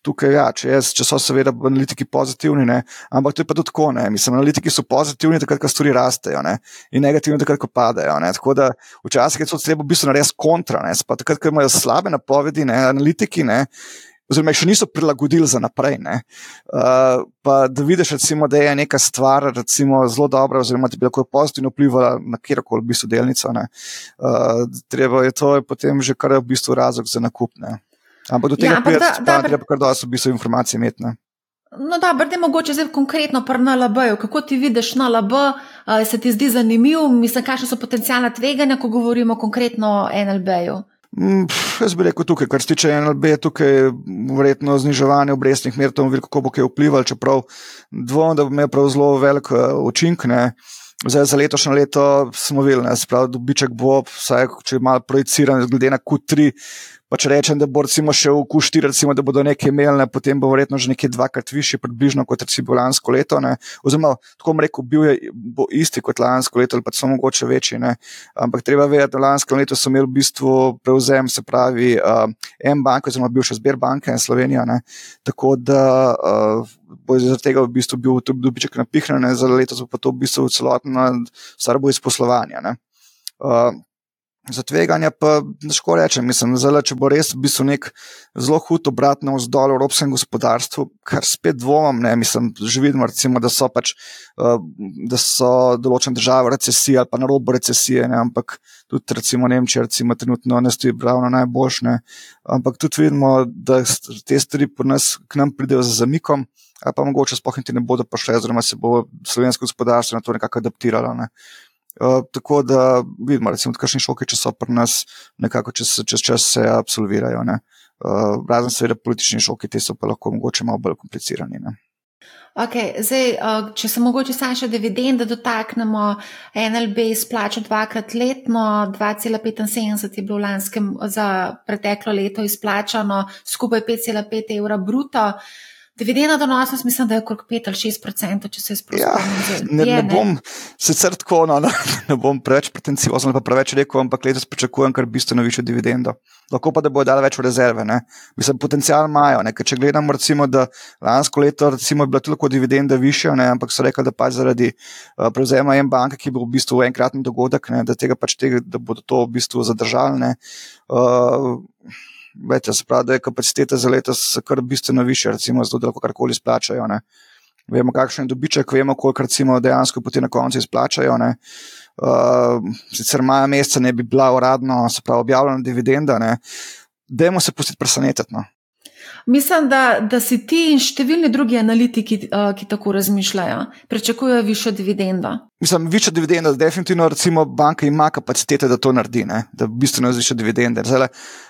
tukaj, ja, če, jaz, če so seveda analitiki pozitivni, ne, ampak to je pa tudi tako. Mislim, analitiki so pozitivni, takrat, ko stvari rastejo, ne, in negativni, takrat, ko padajo. Ne, tako da včasih je to treba v bistvu narediti kontra, ne, pa takrat, ko imajo slabe napovedi, ne, analitiki, ne, oziroma še niso prilagodili za naprej. Ne, uh, pa da vidiš, recimo, da je neka stvar recimo, zelo dobra, oziroma da bi lahko pozitivno vplivala na kjerkoli v bistvu delnico. Ne, uh, treba je to je potem že kar v bistvu razlog za nakup. Ne. Ampak do tega ja, pride, da treba kar dosti v bistvu informacije imeti. Ne? No, da, brde mogoče zdaj konkretno pri NLB-ju. Kako ti vidiš NLB, se ti zdi zanimiv, mislim, kakšne so potencijalna tveganja, ko govorimo konkretno o NLB-ju? Mm, jaz bi rekel tukaj, kar se tiče NLB, tukaj verjetno zniževanje obrestnih mer, to bo veliko bo kaj vplivalo, čeprav dvom, da bo imel prav zelo velik učinek. Zdaj, za letošnje leto smo videli, da dobiček bo, vsaj če malo projiciran, glede na Q3, Pa če rečem, da bo recimo še v Q4, recimo, da bodo nekaj imeli, potem bo verjetno že nekaj dvakrat više, približno kot recimo lansko leto. Ne. Oziroma, tako bom rekel, bil je isti kot lansko leto, ali pa samo mogoče večji. Ne. Ampak treba vedeti, da lansko leto so imeli v bistvu prevzem, se pravi, uh, en bank, oziroma bivša Sberbanka in Slovenija. Ne. Tako da uh, bo zaradi tega v bistvu bil tudi dobiček napihnjen, za leto pa to v bistvu celotno stvar bo iz poslovanja. Uh, Za tveganja pa težko rečem. Mislim, zelo, če bo res v bistvu nek zelo hud obrat na vzdolj v evropskem gospodarstvu, kar spet dvomim, ne mislim, že vidimo, recimo, da so pač uh, da so določene države v recesiji ali pa na robu recesije, ne, ampak tudi recimo Nemčija, recimo trenutno ne stoji pravno najboljše. Ampak tudi vidimo, da te stvari po nas k nam pridejo za zamikom, ali pa mogoče sploh niti ne bodo prišle, oziroma se bo slovensko gospodarstvo na to nekako adaptiralo. Ne. Uh, tako da vidimo, recimo, kakšni šoki, če so pri nas, nekako čez, čez čas se absolvirajo. Uh, razen, seveda, politični šoki, ti so pa lahko mogoče malo bolj komplicirani. Ne? Okay, zdaj, če se mogoče samo še dividende dotaknemo, NLB izplača dvakrat letno, 2,75 je bilo lanskem za preteklo leto izplačano, skupaj 5,5 evra bruto. Dividenda donosnost, mislim, da je okrog 5 ali 6 odstotkov, če se spomnim. Ja, ne, ne bom sicer tako, no, ne, ne bom preveč pretenciozen, pa preveč rekel, ampak letos pričakujem kar bistveno višjo dividendo. Lahko pa, da bodo dali več v rezerve. Ne. Mislim, potencial imajo. Ne. Če gledamo, recimo, da lansko leto recimo, je bila tudi dividenda višja, ne, ampak so rekli, da pač zaradi uh, prevzema en banke, ki bo v bistvu enkratni dogodek, ne, da, pač tega, da bodo to v bistvu zadržali. Uh, Vete, se pravi, da je kapaciteta za letos kar bistveno više, recimo, zato da lahko karkoli izplačajo. Ne. Vemo, kakšen je dobiček, vemo, koliko recimo dejansko potem na koncu izplačajo. Uh, sicer maja meseca ne bi bila uradno, se pravi, objavljena dividenda, dajmo se pustiti presenetiti. No. Mislim, da, da si ti in številni drugi analitiki, uh, ki tako razmišljajo, pričakujejo višjo dividendo. Mislim, višja dividenda, definitivno, recimo, banka ima kapacitete, da to naredi, ne? da bistveno zviša dividende.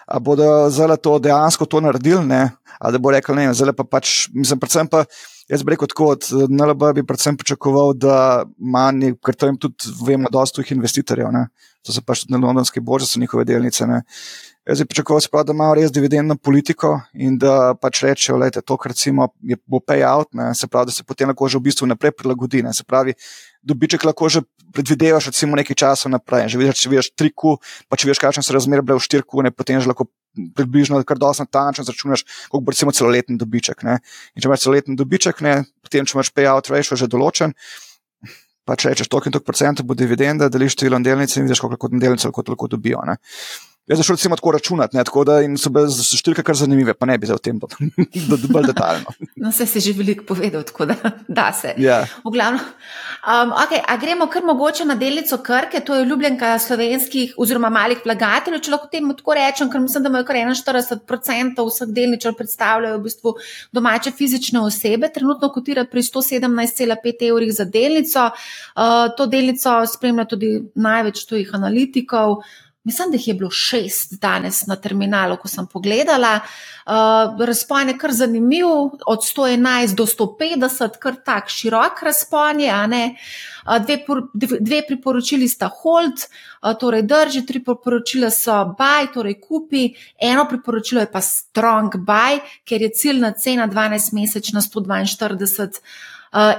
A bodo zdaj to dejansko to naredili, ne? ali da bo rekel, ne, zdaj pa pač, mislim, predvsem pa. Jaz bi rekel tako, od NLB bi predvsem pričakoval, da manj, ker to jim tudi vemo, dosta jih investitorjev, ne? to so pač tudi na londonski borži, so njihove delnice. Ne? Jaz bi pričakoval, sprav, da imajo res dividendno politiko in da pač rečejo, da to, kar recimo, je, bo payout, ne, se pravi, da se potem lahko že v bistvu naprej prilagodi. Ne, se pravi, dobiček lahko že predvidevaš, recimo, nekaj časa naprej. Že vidiš, če vidiš tri ku, pa če vidiš, kakšne so razmere bile v štiri ku, ne, potem že lahko približno kar dosti natančno zračunaš, koliko bo recimo celoletni dobiček. Ne. In če imaš celoletni dobiček, ne, potem če imaš payout ratio že določen. Pa če rečeš, toliko in toliko procentov bo dividenda, deliš število delnic in vidiš, koliko delnic lahko, lahko dobijo. Ne. Jaz začel recimo tako računati, ne, tako da so bile številke kar zanimive, pa ne bi zdaj o tem bolj detaljno. No, vse si že veliko povedal, tako da, da se. Ja. V glavnem, um, okay, a gremo kar mogoče na delico Krke, to je ljubljenka slovenskih oziroma malih vlagateljev, če lahko temu tako rečem, ker mislim, da imajo kar 41% vseh delničar predstavljajo v bistvu domače fizične osebe, trenutno kotira pri 117,5 evrih za delnico. Uh, to delnico spremlja tudi največ tujih analitikov. Mislim, da jih je bilo šest danes na terminalu, ko sem pogledala. Uh, razpon je kar zanimiv, od 111 do 150, kar tak širok razpon je. Uh, dve, dve priporočili sta hold, uh, torej drži, tri priporočila so buy, torej kupi, eno priporočilo je pa strong buy, ker je ciljna cena 12 mesečna 142 uh,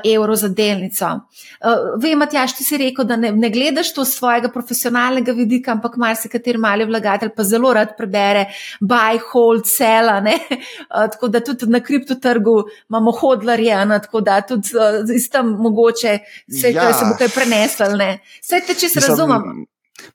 evrov za delnico. Uh, vem, Matjaš, ti si rekel, da ne, ne gledaš to svojega profesionalnega vidika, ampak marsikateri mali vlagatelj pa zelo rad prebere buy, hold, sell. Uh, tako da tudi na kriptotrgu imamo hodlarje, ne? tako da tudi uh, iz tam mogoče se, ja. se bo kaj prenesel. Vse te, če se razumem.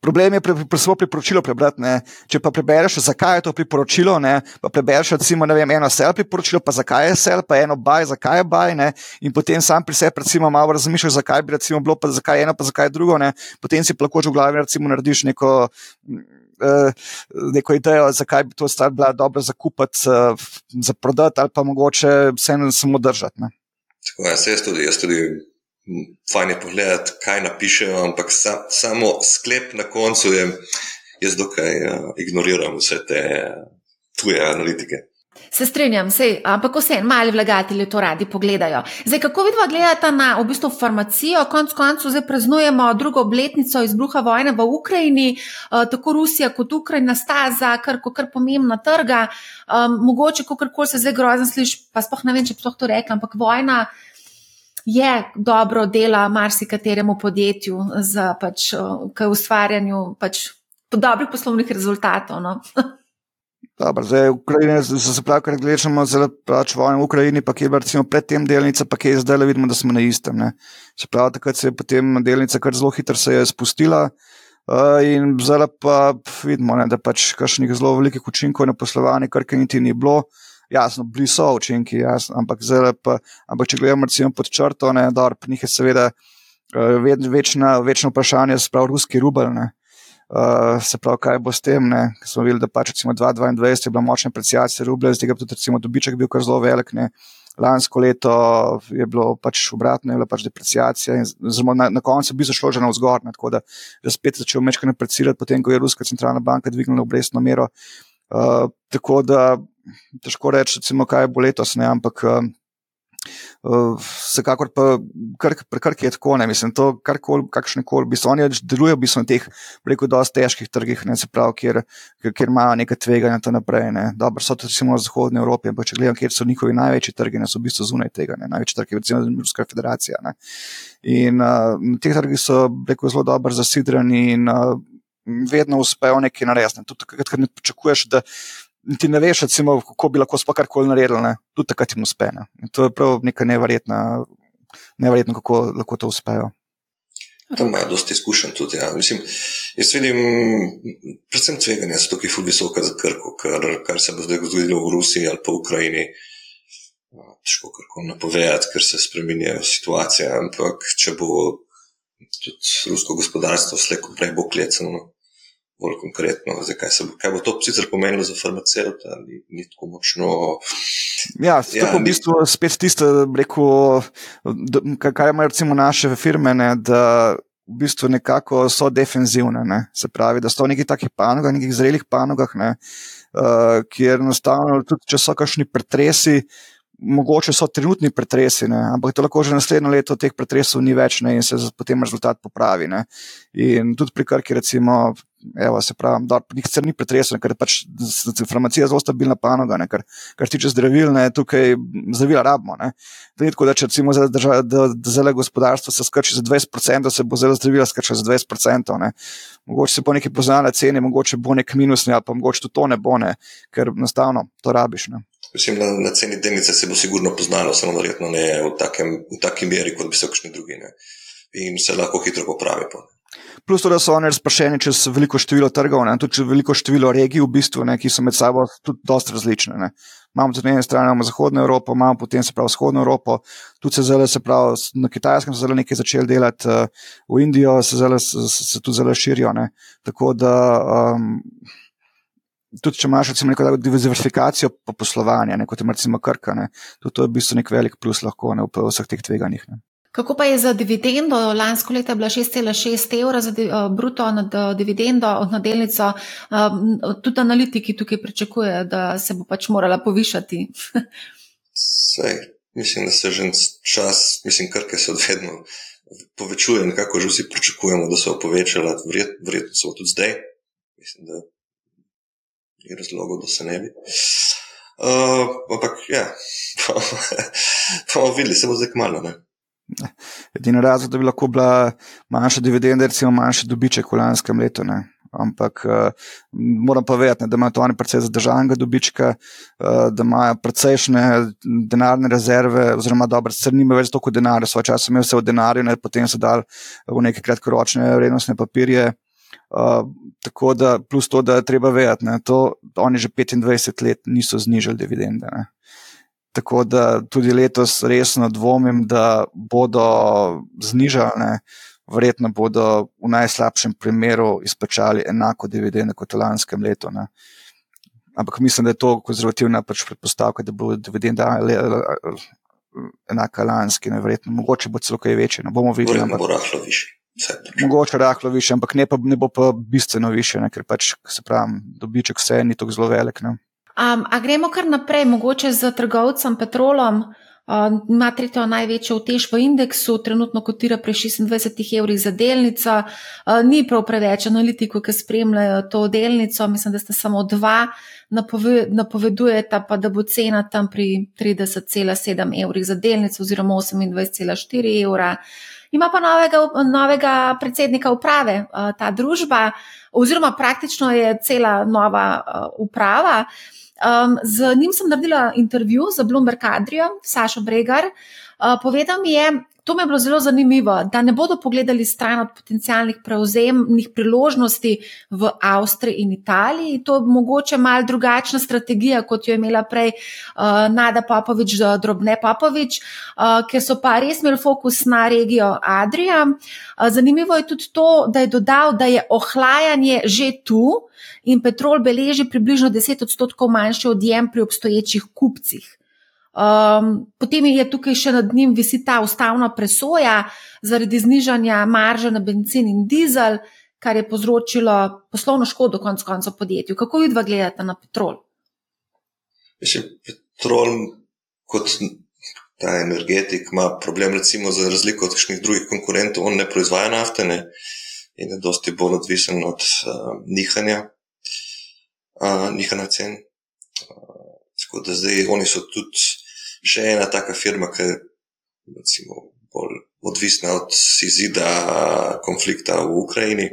Problem je pri, pri, pri priporočilo prebrati. Ne. Če pa prebereš, zakaj je to priporočilo, ne, pa prebereš recimo, vem, eno sel priporočilo, pa zakaj je sel, pa eno baj, zakaj je baj, ne, in potem sam pri sebi recimo malo razmišljaš, zakaj bi recimo bilo, pa zakaj eno, pa zakaj drugo, ne, potem si lahko že v glavi recimo narediš neko. Uh, neko idejo, zakaj bi to stvar bila dobra za kupiti, uh, za prodati, ali pa mogoče vseeno samo držati. Tako je, jaz tudi, jaz tudi fajn je pogledati, kaj napišejo, ampak sa, samo sklep na koncu je, jaz dokaj uh, ignoriram vse te tuje analitike. Se strinjam, sej, ampak vse en mali vlagatelji to radi pogledajo. Zdaj, kako vidva gledata na v bistvu farmacijo, konc koncu zdaj praznujemo drugo obletnico izbruha vojne v Ukrajini, uh, tako Rusija kot Ukrajina sta za kar, kar pomembna trga. Um, mogoče, kako kar se zdaj grozno sliši, pa spoh ne vem, če bi to rekla, ampak vojna je dobro dela marsikateremu podjetju za pač, k ustvarjanju pač, dobrih poslovnih rezultatov. No? Dobro, zdaj, Ukrajine, se pravi, kar gledamo zelo pač v Ukrajini, pa je recimo pred tem delnica, pa je zdaj vidimo, da smo na istem. Ne. Se pravi, takrat se je potem delnica kar zelo hitro se je spustila. Uh, in zdaj pa vidimo, ne, da pač kakšnih zelo velikih učinkov na poslovanje, kar niti ni bilo. Uh, jasno, bili so učinki, jasno, ampak, pa, ampak če gledamo recimo pod črto, ne, da pri njih je seveda uh, večna, večna vprašanje, sprav ruski rubel. Ne. Uh, se pravi, kaj bo s tem? Ne? Smo videli, da pač 2022 je bila močna apreciacija rublja, zdaj ga tudi recimo, dobiček bil kar zelo velik. Ne? Lansko leto je bilo pač obratno, je bila pač depreciacija in zelo, na, na koncu bi zašlo že na vzgor. Ne? Tako da je spet začel mečkaj napredovati, potem ko je Ruska centralna banka dvignila obrestno mero. Uh, tako da težko reči, recimo, kaj bo letos, ne, ampak uh, vsekakor pa kar, kar je tako, ne mislim, to karkoli, kakšne koli, bi se oni delujejo, bi se na teh, preko dosti težkih trgih, ne se pravi, kjer, kjer, imajo neka tveganja in tako naprej. Ne. Dobro, so to recimo v Zahodnji Evropi, ampak če gledam, kjer so njihovi največji trgi, ne so v bistvu zunaj tega, ne. največji trgi, recimo Ruska federacija. Ne. In uh, na teh trgih so, preko zelo dobro zasidrani in uh, vedno uspejo nekaj narediti. Tudi takrat, ko ne pričakuješ, da ti ne veš, recimo, kako bi lahko sploh karkoli naredili, ne? tudi takrat jim uspe. Ne? To je prav nekaj nevrjetno, nevrjetno kako lahko to uspejo. Tam imajo dosta izkušenj tudi. Ja. Mislim, jaz vidim, predvsem tveganja so tukaj ful visoka za krko, kar, kar se bo zdaj zgodilo v Rusiji ali pa v Ukrajini. Težko kako napovedati, ker se spremenjajo situacije, ampak če bo tudi rusko gospodarstvo slejko prej bo klecano, bolj konkretno, zdaj, kaj, bo, kaj bo to sicer pomenilo za farmacevta, ni, ni tako močno. Ja, ja tako v bistvu ni... spet tisto, rekel, kaj imajo recimo naše firme, ne, da v bistvu nekako so defenzivne, ne, se pravi, da so v nekih takih panogah, nekih zrelih panogah, ne, uh, kjer enostavno tudi, če so kakšni pretresi, mogoče so trenutni pretresi, ne, ampak to lahko že naslednjo leto teh pretresov ni več ne, in se potem rezultat popravi. Ne. In tudi pri krki, recimo, evo, se pravi, da nikcer ni pretreseno, ker je pač farmacija zelo stabilna panoga, ne, kar, kar tiče zdravil, ne, tukaj zdravila rabimo. Ne. To ni tako, da če recimo za zelo gospodarstvo se skrči za 20%, se bo zelo zdravila skrčila za 20%. Ne. Mogoče se bo neki poznala cene, mogoče bo nek minus, ne, pa mogoče tudi to ne bo, ne, ker enostavno to rabiš. Ne. Mislim, na, na ceni delnice se bo sigurno poznalo, samo verjetno ne v, takem, v taki meri, kot bi se v kakšni drugi. Ne. In se lahko hitro popravi. Pa. Plus to, da so oni razpršeni čez veliko število trgov, ne, tudi čez veliko število regij, v bistvu, ne, ki so med sabo tudi dosta različne. Ne. Imamo tudi na eni strani imamo Zahodno Evropo, imamo potem se pravi Vzhodno Evropo, tudi se zelo, se pravi, na Kitajskem so zelo nekaj začeli delati, v Indijo se, zelo, se, se tudi zelo širijo. Ne. Tako da. Um, tudi če imaš recimo, neko diverzifikacijo po poslovanju, kot je recimo Krka, ne, tudi to je v bistvu nek velik plus lahko ne, v vseh teh tveganjih. Ne. Kako pa je za dividendo? Lansko leto je bila 6,6 evra za bruto nad dividendo od nadelnico. Tudi analitiki tukaj pričakujejo, da se bo pač morala povišati. Sej, mislim, da se že čas, mislim, krke se odvedno povečuje, nekako že vsi pričakujemo, da se bo povečala, verjetno vred, so tudi zdaj. Mislim, da ni razlogov, da se ne bi. Uh, ampak, ja, bomo videli, se bo zdaj kmalo. Edini razlog, da bi lahko bila manjša dividenda, recimo manjši dobiček v lanskem letu. Ne. Ampak uh, moram pa vedeti, da imajo oni precej zadržanega dobička, uh, da imajo precejšne denarne rezerve, oziroma dobro, sicer nima več toliko denarja, svoj čas imeli vse v denarju, ne, potem so dali v neke kratkoročne vrednostne papirje. Uh, tako da, plus to, da je treba vedeti, da oni že 25 let niso znižali dividende. Tako da tudi letos resno dvomim, da bodo znižali, verjetno bodo v najslabšem primeru izplačali enako dividende kot v lanskem letu. Ne. Ampak mislim, da je to konzervativna pač predpostavka, da bo dividenda enaka lanski, ne verjetno, mogoče bo celo kaj večje. Ne bomo videli. Ampak... Bo rahlo više. Mogoče rahlo više, ampak ne, pa, ne bo pa bistveno više, ne, ker pač se pravi, dobiček vse ni tako zelo velik. Ne. Um, a gremo kar naprej, mogoče z trgovcem Petrolom. Uh, ima tretjo največjo utež v indeksu, trenutno kotira pri 26 evrih za delnico. Uh, ni prav preveč analitikov, ki spremljajo to delnico, mislim, da sta samo dva, napove, napovedujeta pa, da bo cena tam pri 30,7 evrih za delnico oziroma 28,4 evra. Ima pa novega, novega predsednika uprave uh, ta družba, oziroma praktično je cela nova uh, uprava. Um, z njim sem naredila intervju za Bloomberg Adrijo, Sašo Bregar. Uh, povedal mi je, to mi je bilo zelo zanimivo, da ne bodo pogledali stran od potencijalnih prevzemnih priložnosti v Avstriji in Italiji. To je mogoče mal drugačna strategija, kot jo je imela prej uh, Nada Popovič, Drobne Popovič, uh, ker so pa res imeli fokus na regijo Adrija. Uh, zanimivo je tudi to, da je dodal, da je ohlajanje že tu in petrol beleži približno 10 odstotkov manjši odjem pri obstoječih kupcih. Um, potem je tukaj še nad njim visi ta ustavna presoja zaradi znižanja marže na benzin in dizel, kar je povzročilo poslovno škodo konc koncev podjetju. Kako vi dva gledate na petrol? Mislim, petrol kot ta energetik ima problem, recimo, za razliko od kakšnih drugih konkurentov, on ne proizvaja nafte ne, in je dosti bolj odvisen od uh, nihanja, uh, nihanja cen. Uh, tako da zdaj oni so tudi še ena taka firma, ki je recimo, bolj odvisna od izida konflikta v Ukrajini.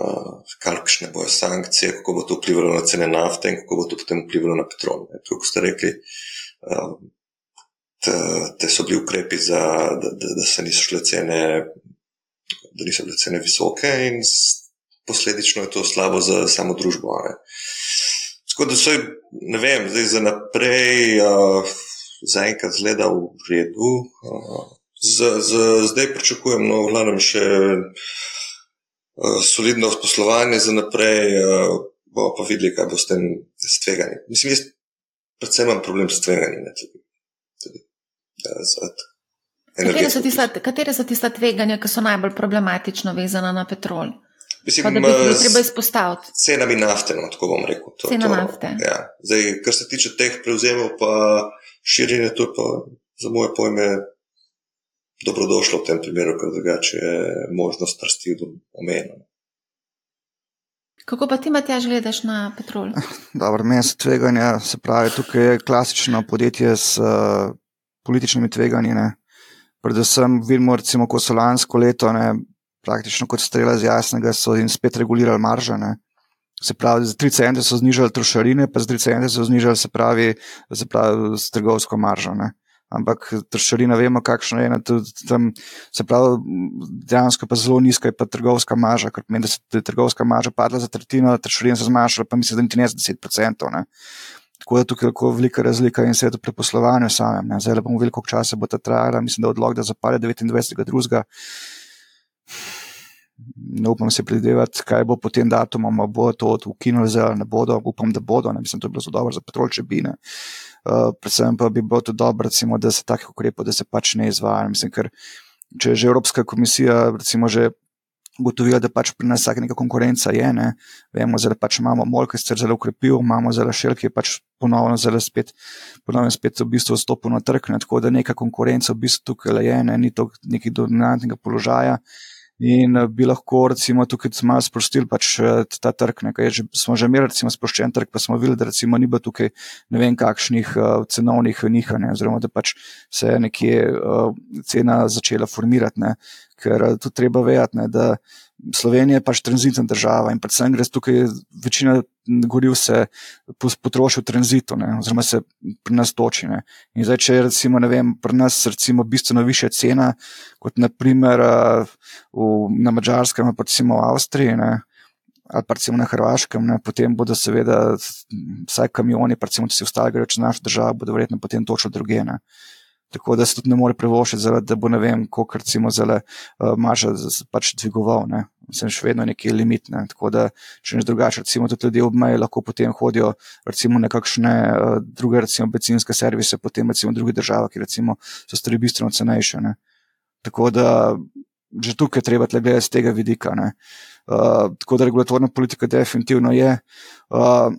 Uh, kakšne bojo sankcije, kako bo to vplivalo na cene nafte in kako bo to potem vplivalo na petrol. Kot ste rekli, uh, te so bili ukrepi, za, da, da, da se niso šle cene, da niso bile cene visoke, in posledično je to slabo za samo družbo. Ne. Tako da se, ne vem, zdaj za naprej, uh, zaenkrat zgleda v redu. Uh, z, z, zdaj pričakujem, no, glavno še uh, solidno poslovanje za naprej, uh, bomo pa videli, kaj bo s tem tveganjem. Mislim, jaz predvsem imam problem s tveganjem. Katere so, tista, katere so tista tveganja, ki so najbolj problematično vezana na petrol? Mislim, pa da bi jih treba izpostaviti. Cenami nafte, no, tako bom rekel. To, Cena to, nafte. Ja. Zdaj, kar se tiče teh prevzemov, pa širjenje, to je pa za moje pojme dobrodošlo v tem primeru, ker drugače je možnost rasti omejena. Kako pa ti, Matjaž, gledaš na petrol? Dobro, meni se tveganja, se pravi, tukaj je klasično podjetje s uh, političnimi tveganji. Ne. Predvsem vidimo, recimo, ko so lansko leto, ne, praktično kot strela z jasnega, so jim spet regulirali marža. Ne. Se pravi, za 3 cente so znižali trošarine, pa za 3 cente so znižali, se pravi, se pravi s trgovsko maržo. Ne. Ampak trošarina, vemo, kakšno je. Tam, se pravi, dejansko pa zelo nizka je pa trgovska marža, ker pomeni, da je trgovska marža padla za tretjino, trošarina se zmanjšala, pa mislim, da niti ne za 10%. Ne. Tako da tukaj je lahko velika razlika in se je to pri poslovanju samem. Ne. Zdaj bomo videli, koliko časa bo ta trajala. Mislim, da odlog, da zapade 29.2. Ne upam se predvidevati, kaj bo po tem datumu, bo to ukinuli, ali ne bodo. Upam, da bodo. Ne. Mislim, da je bilo zelo dobro za petrol, če bi ne. Uh, predvsem pa bi bilo to dobro, recimo, da se takih ukrepov, da se pač ne izvaja. Mislim, ker če je že Evropska komisija, recimo, že ugotovila, da pač pri nas neka konkurenca je. Ne? Vemo, da pač imamo MOL, ki se je zelo ukrepil, imamo zelo šel, ki je pač ponovno zelo spet, ponovno spet v bistvu vstopil na trg. Ne? Tako da neka konkurenca v bistvu tukaj je, ne? ni to neki dominantnega položaja. In bi lahko, recimo, tukaj malo sprostili pač ta trg. Že, smo že imeli, recimo, sproščen trg, pa smo videli, da recimo, ni bilo tukaj ne vem kakšnih uh, cenovnih nihanj, oziroma da pač se je nekje uh, cena začela formirati. Ne. Ker tu treba vedeti, da Slovenija je pač tranzitna država in predvsem gre tukaj večina goriv se potroši v tranzitu, ne, oziroma se pri nas toči. Ne. In zdaj, če je recimo, vem, pri nas recimo bistveno više cena, kot naprimer v, na Mačarskem, pa recimo v Avstriji. Ne, Ali pa recimo na Hrvaškem, ne, potem bodo seveda vsaj kamioni, pa recimo, če si ostali grejo čez našo državo, bodo verjetno potem točno drugene. Tako da se tudi ne more privoščiti, da bo ne vem, koliko recimo zelo uh, marža pač dvigoval. Ne. Mislim, še vedno neki limit. Ne. Tako da, če ne drugače, recimo tudi ljudje ob meji lahko potem hodijo recimo na kakšne uh, druge, recimo bencinske servise, potem recimo druge države, ki recimo so stvari bistveno cenejše. Ne. Tako da že tukaj treba gledati z tega vidika. Uh, tako da regulatorna politika definitivno je. Uh,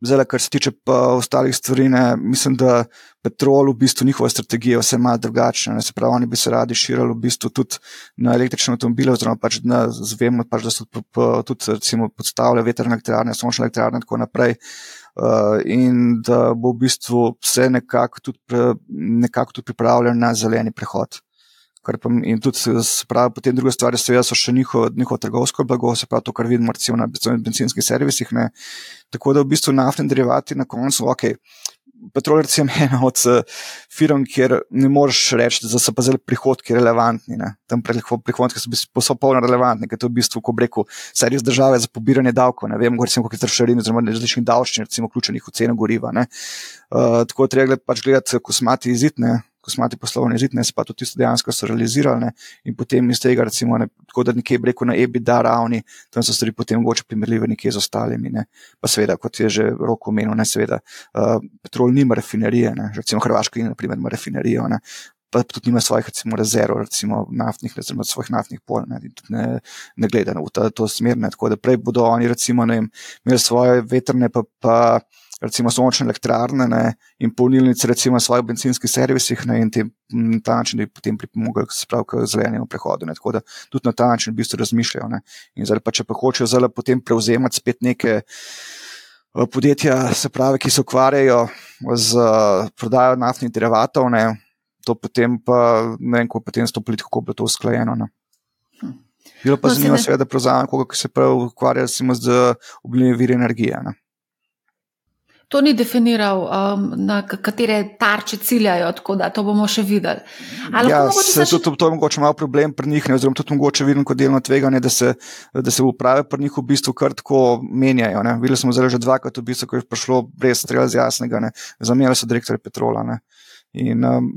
Zdaj, kar se tiče pa ostalih stvari, ne, mislim, da petrol, v bistvu njihova strategija je vse malo drugačna. Se pravi, oni bi se radi širili v bistvu tudi na električne avtomobile, oziroma pač na, zvemo, pač, da so tudi recimo, podstavljali vetrne elektrarne, sončne elektrarne in tako naprej. Uh, in da bo v bistvu vse nekako tudi, pre, nekako tudi pripravljeno na zeleni prehod. Pa, in tudi, pravi, potem druga stvar, seveda, so še njihovo, njihovo trgovsko blago, se pravi, to, kar vidimo recimo na benzinskih servisih. Ne. Tako da v bistvu naftni derivati na koncu, ok. Petrol je ena od uh, firm, kjer ne moreš reči, da so pa zelo prihodki relevantni. Ne. Tam prihodki so popolnoma relevantni, ker to je v bistvu, ko reko, servis države za pobiranje davkov. Ne vem, recimo, koliko je trošarin, oziroma različnih davščin, recimo, vključenih v ceno goriva. Uh, tako treba pač gledati, ko smati izidne kosmati poslovni zid, ne pa tudi tisto dejansko so realizirali. Ne, in potem iz tega, recimo, ne, tako da nekje reko na EBITDA ravni, tam so stvari potem mogoče primerljive nekje z ostalimi. Ne. Pa seveda, kot je že roko omenil, ne seveda, uh, petrol nima rafinerije, ne, recimo Hrvaška ima rafinerijo. Ne, Pa tudi nima svojih recimo, rezerv, recimo naftnih, recimo svojih naftnih pol, ne, ne, ne gleda v ta, to smer. Ne, tako da prej bodo oni, recimo, ne, imeli svoje vetrne, pa, pa recimo sončne elektrarne ne, in polnilnice, recimo v svojih benzinskih servisih ne, in te, na ta način, da bi potem pripomogli k zelenemu prehodu. Ne, tako da tudi na ta način v bistvu razmišljajo. Ne. In zdaj pa če pa hočejo zdaj potem prevzemati spet neke. Podjetja, se pravi, ki se ukvarjajo z prodajo naftnih derivatov, ne, to potem pa ne vem, kako potem s to politiko bo to usklajeno. Ne. Hm. Bilo pa no, zanimivo, se da prevzame koga, ki se prav ukvarja z obnovljivimi viri energije. Ne. To ni definiral, um, na katere tarče ciljajo, tako da to bomo še videli. Ja, se, še... to, to je mogoče malo problem pri njih, ne, oziroma tudi mogoče vidim kot delno tveganje, da se, da se uprave pri njih v bistvu kar tako menjajo. Ne. Videli smo zelo že dvakrat, v bistvu, ko je prišlo brez strela z jasnega, zamenjali so direktorje Petrola. Ne. In um,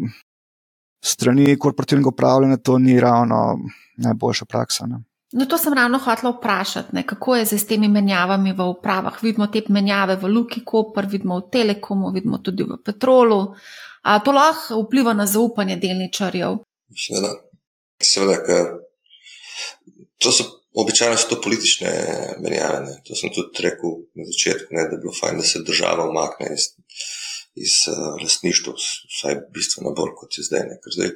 strani korporativnega upravljanja to ni ravno najboljša praksa. Ne. No, to sem ravno hotela vprašati, ne, kako je z temi menjavami v upravah. Vidimo te menjave v Luki Koper, vidimo v Telekomu, vidimo tudi v Petrolu. A to lahko vpliva na zaupanje delničarjev? Seveda, seveda ker to so običajno so to politične menjave. Ne. To sem tudi rekel na začetku, ne, da bi bilo fajn, da se država umakne iz, iz uh, lastništva, vsaj bistveno bolj kot je zdaj. zdaj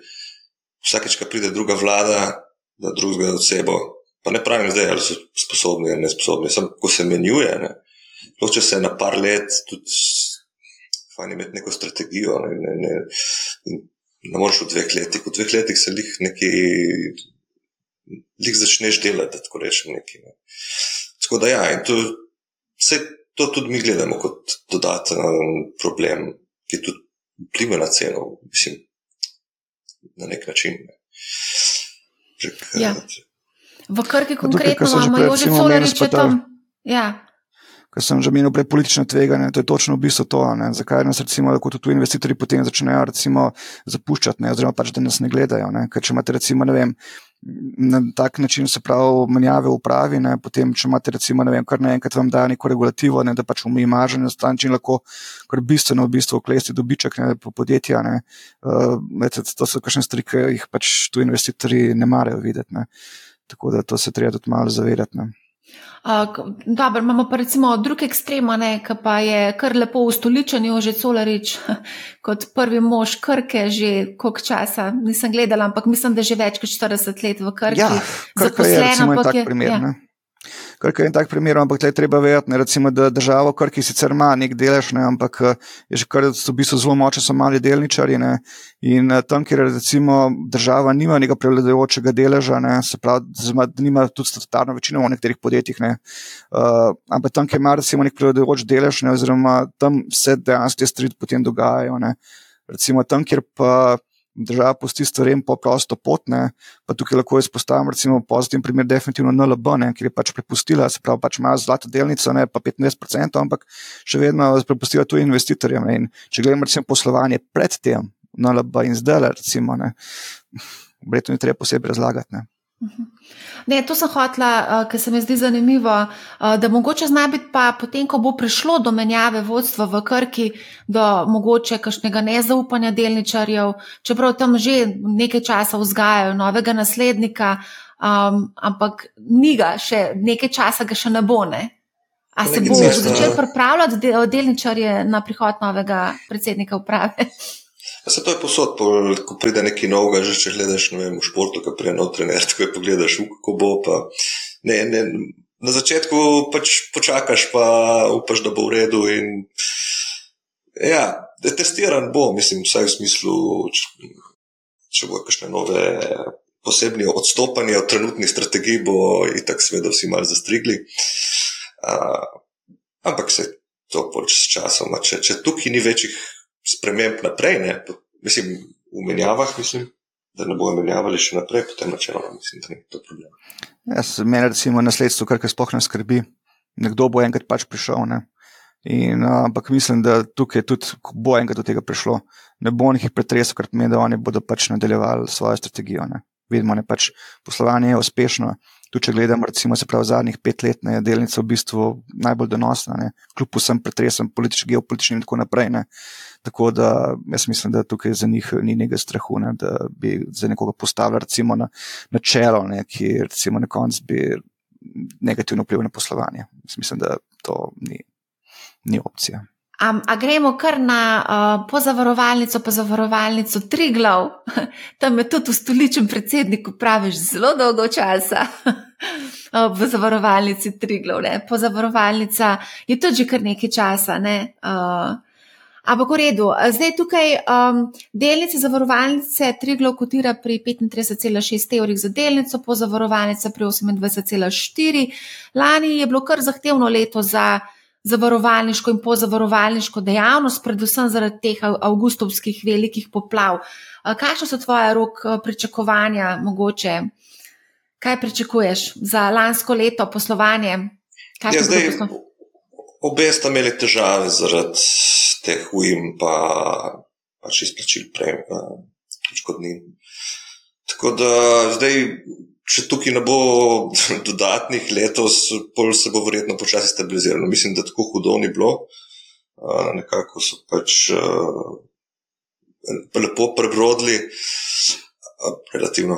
vsakeč, ko pride druga vlada, da drugega od sebe pa ne pravim zdaj, ali so sposobni ali ne sposobni, samo ko se menjuje. Če se na par let tudi fajn imeti neko strategijo. Ne, ne, ne, ne moreš v dveh letih, v dveh letih se jih nekaj, jih začneš delati, tako rečem. Nekaj, ne. Tako da ja, in to, vse to tudi mi gledamo kot dodaten problem, ki tudi vpliva na ceno, mislim, na nek način. Ne. Prek, ja. V Krki konkretno imamo že Colariče tam. Ja. Ker sem že menil prej politično tveganje, to je točno v bistvu to, ne, zakaj nas recimo, kot tu investitorji potem začnejo recimo zapuščati, ne, oziroma pač, da nas ne gledajo. Ne, ker če imate recimo, ne vem, na tak način se pravi menjave v upravi, ne, potem če imate recimo, ne vem, kar naenkrat vam daje neko regulativo, ne, da pač umi maržen na stan način lahko kar bistveno v bistvu oklesti dobiček ne, po podjetja, ne, uh, to so kakšne stvari, ki jih pač tu investitorji ne marajo videti. Ne. Tako da to se treba tudi malo zavedati. Uh, dobro, imamo pa recimo druge ekstreme, ki pa je kar lepo ustoličen, že Colarič kot prvi mož Krke, že koliko časa nisem gledala, ampak mislim, da že več kot 40 let v Krki. Ja, zaposlena, ampak je primer. Ja. Krka je en tak primer, ampak tle treba vedeti, ne, recimo, da država v Krki sicer ima nek delež, ne, ampak eh, je že kar v bistvu zelo močni, so mali delničari. Ne, in eh, tam, kjer recimo država nima nekega prevladujočega deleža, ne, se pravi, da nima tudi statutarno večino v nekaterih podjetjih, ne, uh, ampak tam, kjer ima recimo nek prevladujoč delež, ne, oziroma tam se dejansko te stvari potem dogajajo. Ne. Recimo tam, kjer pa država pusti stvarem po prosto potne, pa tukaj lahko izpostavim, recimo, pozitiven primer, definitivno NLB, ne, ki je pač prepustila, se pravi, pač ima zlato delnico, ne pa 25%, ampak še vedno prepustila to investitorjem. Ne, in če gledamo, recimo, poslovanje pred tem, NLB in zdaj, recimo, ne, verjetno ni treba posebej razlagati. Ne. Mhm. Ne, to sem hotla, uh, ker se mi zdi zanimivo, uh, da mogoče zna biti pa potem, ko bo prišlo do menjave vodstva v Krki, do mogoče kakšnega nezaupanja delničarjev, čeprav tam že nekaj časa vzgajajo novega naslednika, um, ampak ni ga še, nekaj časa ga še ne bo. Ne? A se bo začel pripravljati delničarje na prihod novega predsednika uprave? Se to je posod, ko pride nekaj novega, že če gledaš vem, v športu, ki prije nov trener, tako je pogledaš, kako bo. Pa, ne, ne, na začetku pač počakaš, pa upaš, da bo v redu. In, ja, testiran bo, mislim, vsaj v smislu, če, če bo kakšne nove. Posebni odstopanje od trenutnih strategij bo in tako seveda vsi malo zastrigli. Uh, ampak se to pač s časom, če, če tukaj ni večjih sprememb naprej, ne? mislim, v menjavah, mislim, da ne bojo menjavali še naprej, potem načeloma mislim, da ni to problem. Jaz meni recimo nasledstvo, kar sploh ne skrbi. Nekdo bo enkrat pač prišel. Ne? In, ampak mislim, da tukaj tudi bo enkrat do tega prišlo. Ne bo nekih pretresov, kar pomeni, da oni bodo pač nadaljevali svojo strategijo. Ne? Vidimo, da pač poslovanje je uspešno. Tu, če gledamo, recimo, se pravi, zadnjih pet let, je delnica v bistvu najbolj donosna, ne? kljub vsem pretresom, političnim, geopolitičnim in tako naprej. Ne? Tako da jaz mislim, da tukaj za njih ni nekaj strahu, ne? da bi za nekoga postavili recimo, na, na čelo, ne? ki recimo, na koncu bi negativno vplival na poslovanje. Jaz mislim, da to ni, ni opcija. Um, a gremo kar na uh, pozavarovalnico, pozavarovalnico Triglav, tam je tudi ustoličen predsednik, praviš zelo dolgo časa. V zavarovalnici Triglav, ne? pozavarovalnica je tudi že kar nekaj časa. Ne? Uh, ampak v redu, zdaj tukaj um, delnice zavarovalnice Triglav kotira pri 35,6 evrih za delnico, pozavarovalnica pri 28,4. Lani je bilo kar zahtevno leto za zavarovalniško in pozavarovalniško dejavnost, predvsem zaradi teh avgustovskih velikih poplav. Kakšne so tvoje rok pričakovanja, mogoče? Kaj pričakuješ za lansko leto poslovanje? Ja, zdaj, obe sta imeli težave zaradi teh ujm, pa pač izplačil prej, kot ni. Tako da zdaj če tukaj ne bo dodatnih letos, pol se bo verjetno počasi stabiliziralo. Mislim, da tako hudo ni bilo. Uh, nekako so pač uh, lepo prebrodili, relativno.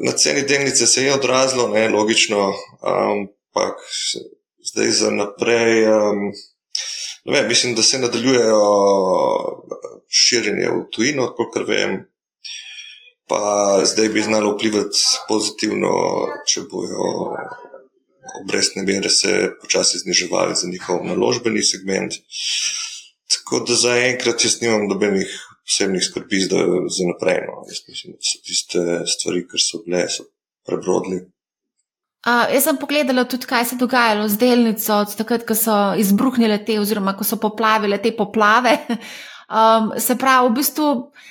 Na ceni delnice se je odrazilo, ne, logično, ampak zdaj za naprej. Um, vem, mislim, da se nadaljujejo širjenje v tujino, kot vem, pa zdaj bi znalo vplivati pozitivno, če bojo obrestne mere se počasi zniževali za njihov naložbeni segment. Tako da zaenkrat jaz nimam nobenih posebnih skrbi za naprej. No. Jaz mislim, da so tiste stvari, ki so bile, so prebrodili. Uh, jaz sem pogledala tudi, kaj se je dogajalo z delnico, od takrat, ko so izbruhnile te, oziroma ko so poplavile te poplave. Um, se pravi, v bistvu,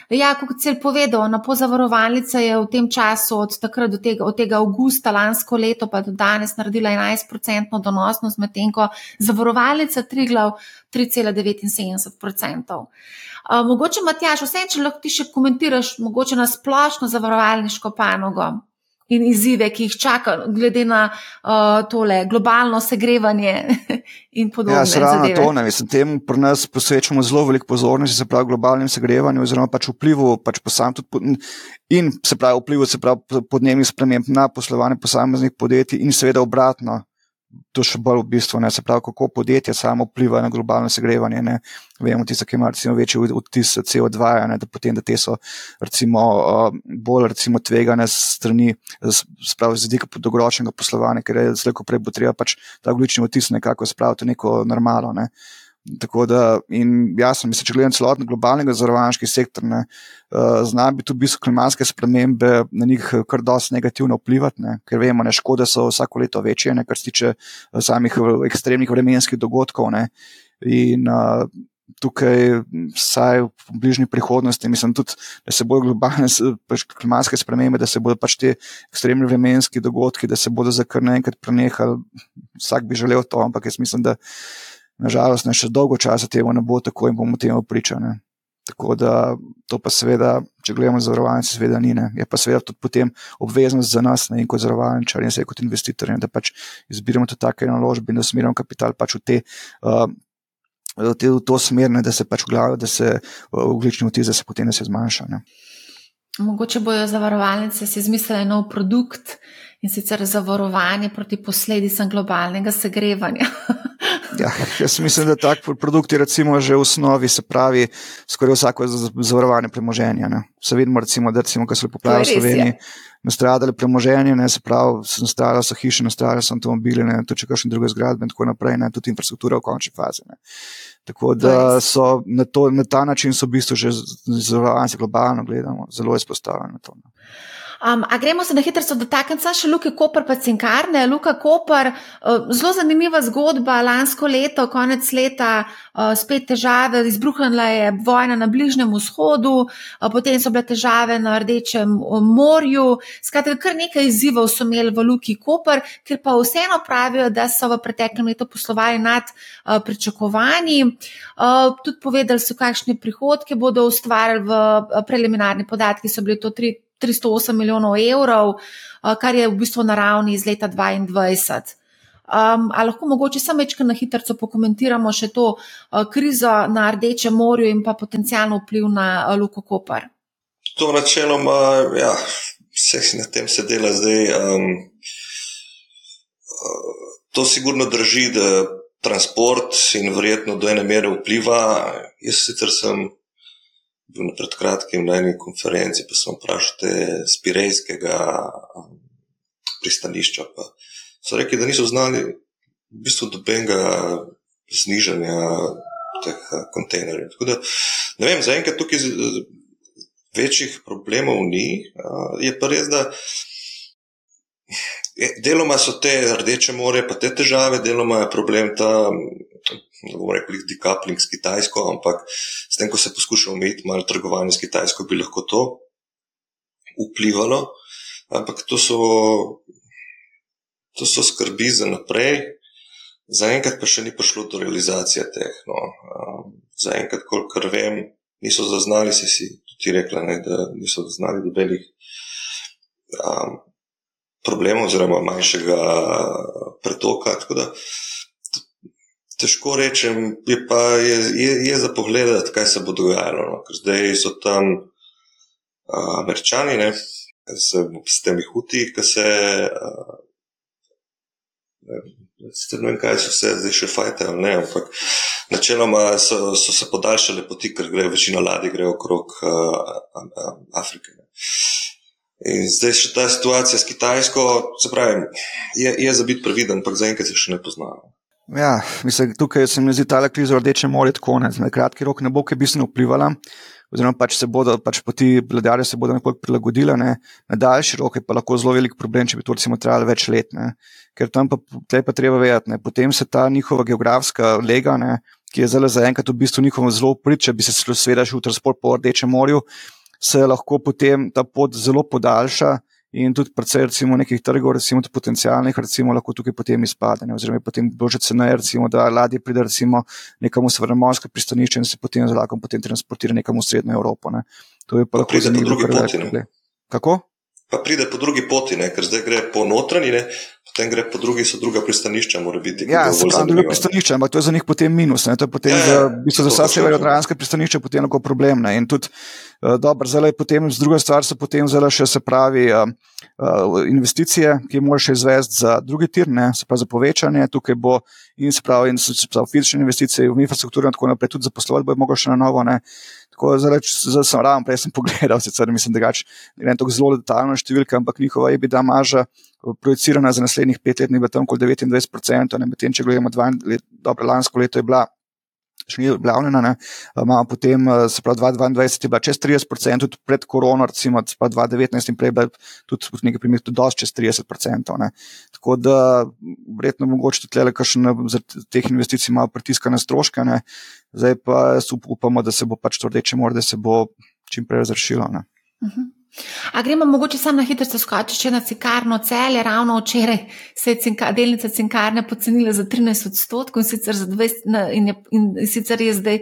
ja, kot si povedal, na pozavarovalnica je v tem času, od takrat do tega, od tega avgusta lansko leto, pa do danes, naredila 11-odstotno donosnost, medtem ko zavarovalnica Triglav 3,79%. Um, mogoče, Matjaš, vse, če lahko ti še komentiraš, mogoče na splošno zavarovalniško panogo in izzive, ki jih čaka, glede na uh, tole globalno segrevanje in podobno. Ja, se ravno to, ne, mislim, temu pri nas posvečamo zelo veliko pozornosti, se pravi, globalnem segrevanju oziroma pač vplivu pač posam, tudi, in se pravi, vplivu se pravi podnebnih sprememb na poslovanje posameznih podjetij in seveda obratno to še bolj v bistvu, ne, se pravi, kako podjetje samo vpliva na globalno segrevanje. Ne. Vemo, tiste, ki imajo recimo večji odtis CO2, ne, da potem, da te so recimo bolj recimo tvegane strani, spravi z vidika dolgoročnega poslovanja, ker je zelo prej bo treba pač ta oglični odtis nekako spraviti v neko normalo. Ne. Tako da, in jasno, mislim, če gledam celotno globalni zavarovalniški sektor, ne, uh, zna biti v bistvu klimatske spremembe na njih kar dosti negativno vplivati, ne, ker vemo, da škode so vsako leto večje, ne, kar se tiče uh, samih ekstremnih vremenskih dogodkov. Ne, in uh, tukaj, vsaj v bližnji prihodnosti, mislim tudi, da se bodo globalne pač klimatske spremembe, da se bodo pač te ekstremni vremenski dogodki, da se bodo za kar naenkrat prenehali. Vsak bi želel to, ampak jaz mislim, da nažalost, ne še dolgo časa temu ne bo tako in bomo temu pričali. Tako da to pa seveda, če gledamo zavarovalnice, seveda ni. Ne. Je pa seveda tudi potem obveznost za nas, ne in kot zavarovalničar, in kot investitor, da pač izbiramo tudi take naložbe in da smerimo kapital pač v te. Uh, V to smer, ne, da se pač v glavi, da se uglični vtis, da se potem se zmanjša. Ne. Mogoče bojo zavarovalnice si izmislili nov produkt in sicer zavarovanje proti posledicam globalnega segrevanja. Ja, jaz mislim, da tak produkt je recimo že v osnovi, se pravi, skoraj vsako zavarovanje premoženja. Ne. Se vidimo, recimo, da recimo, so poplave v Sloveniji nastradali premoženje, ne, se pravi, nastradali so hiše, nastradali so avtomobili, ne, tudi če kakšne druge zgradbe in tako naprej, ne, tudi infrastruktura v končni fazi. Ne. Tako da so na, to, na ta način so v bistvu že zavarovanje globalno gledamo, zelo izpostavljeno na to. Ne. Um, a gremo se na hitro dotakniti še Luke Koper, pa Cinkarne. Luka Koper, uh, zelo zanimiva zgodba. Lansko leto, konec leta, uh, spet težave, izbruhnila je vojna na Bližnjem vzhodu, uh, potem so bile težave na Rdečem morju. Skratka, kar nekaj izzivov so imeli v Luki Koper, ker pa vseeno pravijo, da so v preteklem letu poslovali nad uh, pričakovanji. Uh, tudi povedali so, kakšne prihodke bodo ustvarjali v preliminarni podatki, so bili to tri. 308 milijonov evrov, eh, kar je v bistvu na ravni iz leta 2022. Um, ali lahko mogoče samo večkrat na hitro pokomentiramo še to uh, krizo na Rdečem morju in pa potencijalno vpliv na uh, Luko Koper? To načeloma, ja, vse na tem se dela zdaj. Um, uh, to sigurno drži, da transport in verjetno do ene mere vpliva. Jaz sicer sem pred kratkim na eni konferenci, pa sem vprašal te spirejskega um, pristanišča. Pa so rekli, da niso znali v bistvu dobenega znižanja teh uh, kontejnerjev. Tako da ne vem, zaenkrat tukaj večjih problemov ni. Uh, je pa res, da. Deloma so te rdeče more, pa te težave, deloma je problem ta, ne bomo rekli, decoupling s Kitajsko, ampak s tem, ko se poskuša omejiti malo trgovanje s Kitajsko, bi lahko to vplivalo. Ampak to so, to so skrbi za naprej. Zaenkrat pa še ni prišlo do realizacije teh. No. Zaenkrat, kolikor vem, niso zaznali, se si tudi rekla, ne, da niso zaznali dobenih. Um, problemov, oziroma manjšega pretoka. Težko rečem, je pa je, je, je za pogled, kaj se bo dogajalo. No? Ker zdaj so tam uh, američani, ne, se, s temi huti, ki se. Uh, Ne vem, kaj so vse zdaj še fajte, ne, ampak načeloma so, so se podaljšale poti, ker gre večina ladij gre okrog uh, Afrike. Ne. In zdaj še ta situacija s Kitajsko, se pravi, je, je za biti previden, ampak zaenkrat se še ne poznamo. Ja, mislim, tukaj se mi zdi ta kriza rdeče more tako ne. Na kratki rok ne bo kaj bistveno vplivala, oziroma pač se bodo pač poti vladarja se bodo nekoliko prilagodile, ne. na daljši rok je pa lahko zelo velik problem, če bi to recimo trajalo več let. Ne. Ker tam pa, pa treba vedeti, ne. potem se ta njihova geografska lega, ne, ki je zelo zaenkrat v bistvu njihovo zelo prid, če bi se seveda šel v transport po rdečem morju se lahko potem ta pot zelo podaljša. In tudi, predvsem, recimo, nekih trgov, recimo, tudi potencijalnih, recimo, lahko tukaj potem izpade. Oziroma, potem bože ceneje, recimo, da ladje pride, recimo, nekam v Svrnemorsko pristanišče in se potem z vlakom potem transportira nekam v Srednjo Evropo. Ne. To je pa, pa lahko zanimivo, kar rečete. Kako? Pa pride po drugi poti, ne? ker zdaj gre po notranji, ne? potem gre po drugi, so druga pristanišča, mora biti. Ja, so druga pristanišča, ampak to je za njih potem minus. Ne? To je potem ja, za, v bistvu za vsa severno-odranska pristanišča potem lahko problem. Ne? In tudi, dobro, zdaj potem, z druga stvar so potem zdaj še, se pravi, uh, uh, investicije, ki moraš izvesti za drugi tir, ne? se pravi za povečanje, tukaj bo in se pravi, in se pravi fizične investicije v infrastrukturo in tako naprej, tudi zaposlovati bo je mogoče na novo. Ne? Tako da sem ravno prej sem pogledal, sicer mislim, da ne gre tako zelo detaljno številka, ampak njihova je bila maža projicirana za naslednjih pet let, ni bila tam okoli 29%, medtem če gledamo dva let, dobro, lansko leto je bila še ni objavljena. Imamo potem, eh, se pravi, 2022 je bila čez 30%, tudi pred korono, recimo, se pravi, 2019 in prej bila tudi v nekaj primerih tudi dosti čez 30%. Ne. Tako da, verjetno, mogoče tudi le, kar še za teh investicij malo pritiska na stroške, ne. zdaj pa upamo, da se bo pač to rdeče more, da se bo čim prej razrešilo. Uh mhm. -huh. A gremo mogoče samo na hitro skočiti na cinkarno celje. Ravno včeraj se je cinka, delnica cinkarne pocenila za 13 odstotkov in sicer, 20, in je, in sicer je zdaj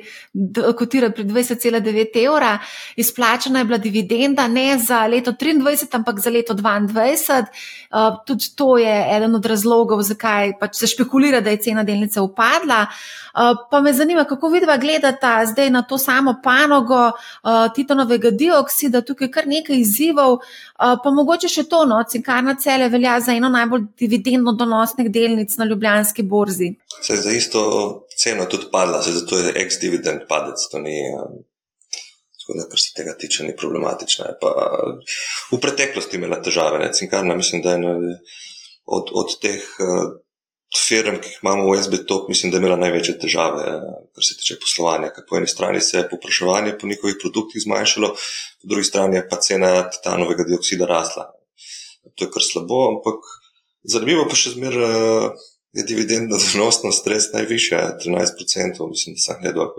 kotira pri 20,9 evra. Izplačena je bila dividenda ne za leto 23, ampak za leto 22. Uh, tudi to je eden od razlogov, zakaj pač se špekulira, da je cena delnice upadla. Uh, pa me zanima, kako vidva gledata zdaj na to samo panogo uh, titanovega dioksida, tukaj kar nekaj izzivov, pa mogoče še to, no, cinkarna cele velja za eno najbolj dividendno donosnih delnic na ljubljanski borzi. Se je za isto ceno tudi padla, se zato je ex-dividend padec. To ni, tako da, kar se tega tiče, ni problematično. Pa, v preteklosti imela težave, ne, cinkarna, mislim, da je od, od teh firm, ki jih imamo v SBT, mislim, da je imela največje težave, kar se tiče poslovanja. Ker po eni strani se je popraševanje po njihovih produktih zmanjšalo, po drugi strani je pa cena titanovega dioksida rasla. To je kar slabo, ampak zanimivo pa še zmeraj je dividendna donosnost res najvišja, 13%, mislim, da sem gledal.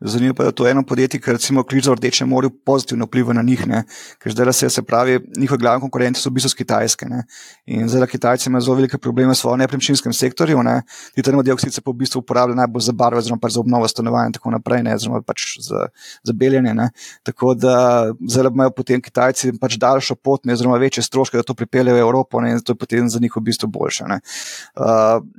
Zanimivo pa je, da to eno podjetje, ki recimo kriza v Rdečem morju pozitivno vpliva na njih, ne? ker zdaj se, se pravi, njihovi glavni konkurenti so v bistvu z Kitajske. Ne? In zdaj Kitajci imajo zelo velike probleme s svojim nepremičninskim sektorjem. Ne? Titanov dioksid se pa v bistvu uporablja najbolj za barve, oziroma za obnovo stanovanja in tako naprej, ne? oziroma pač za, za beljenje. Ne? Tako da zdaj imajo potem Kitajci pač daljšo pot, ne? oziroma večje stroške, da to pripeljejo v Evropo ne? in to je potem za njih v bistvu boljše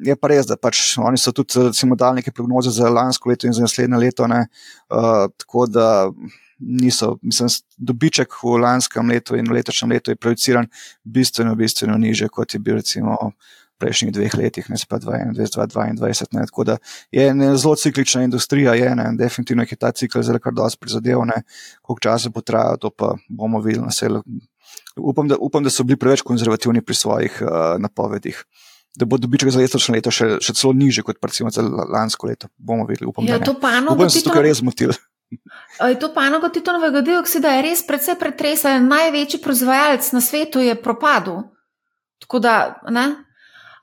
je pa res, da pač oni so tudi recimo, dali neke prognoze za lansko leto in za naslednje leto. Uh, tako da niso, mislim, dobiček v lanskem letu in v letošnjem letu je projiciran bistveno, bistveno niže, kot je bil recimo prejšnjih dveh letih, ne pa 2021-2022. Tako da je ena zelo ciklična industrija, je ena in definitivno je ta cikl zelo kar dosti prizadev, koliko časa bo trajalo, to pa bomo videli. Upam da, upam, da so bili preveč konzervativni pri svojih uh, napovedih. Da bo dobiček za letošnje leto še, še celo nižji kot za lansko leto. Bomo videli, upam, ja, da panogo, upam, da se tukaj res zmotili. To panogo titonovega dioksida je res precej pretresel. Največji proizvajalec na svetu je propadel. Tako da, ne?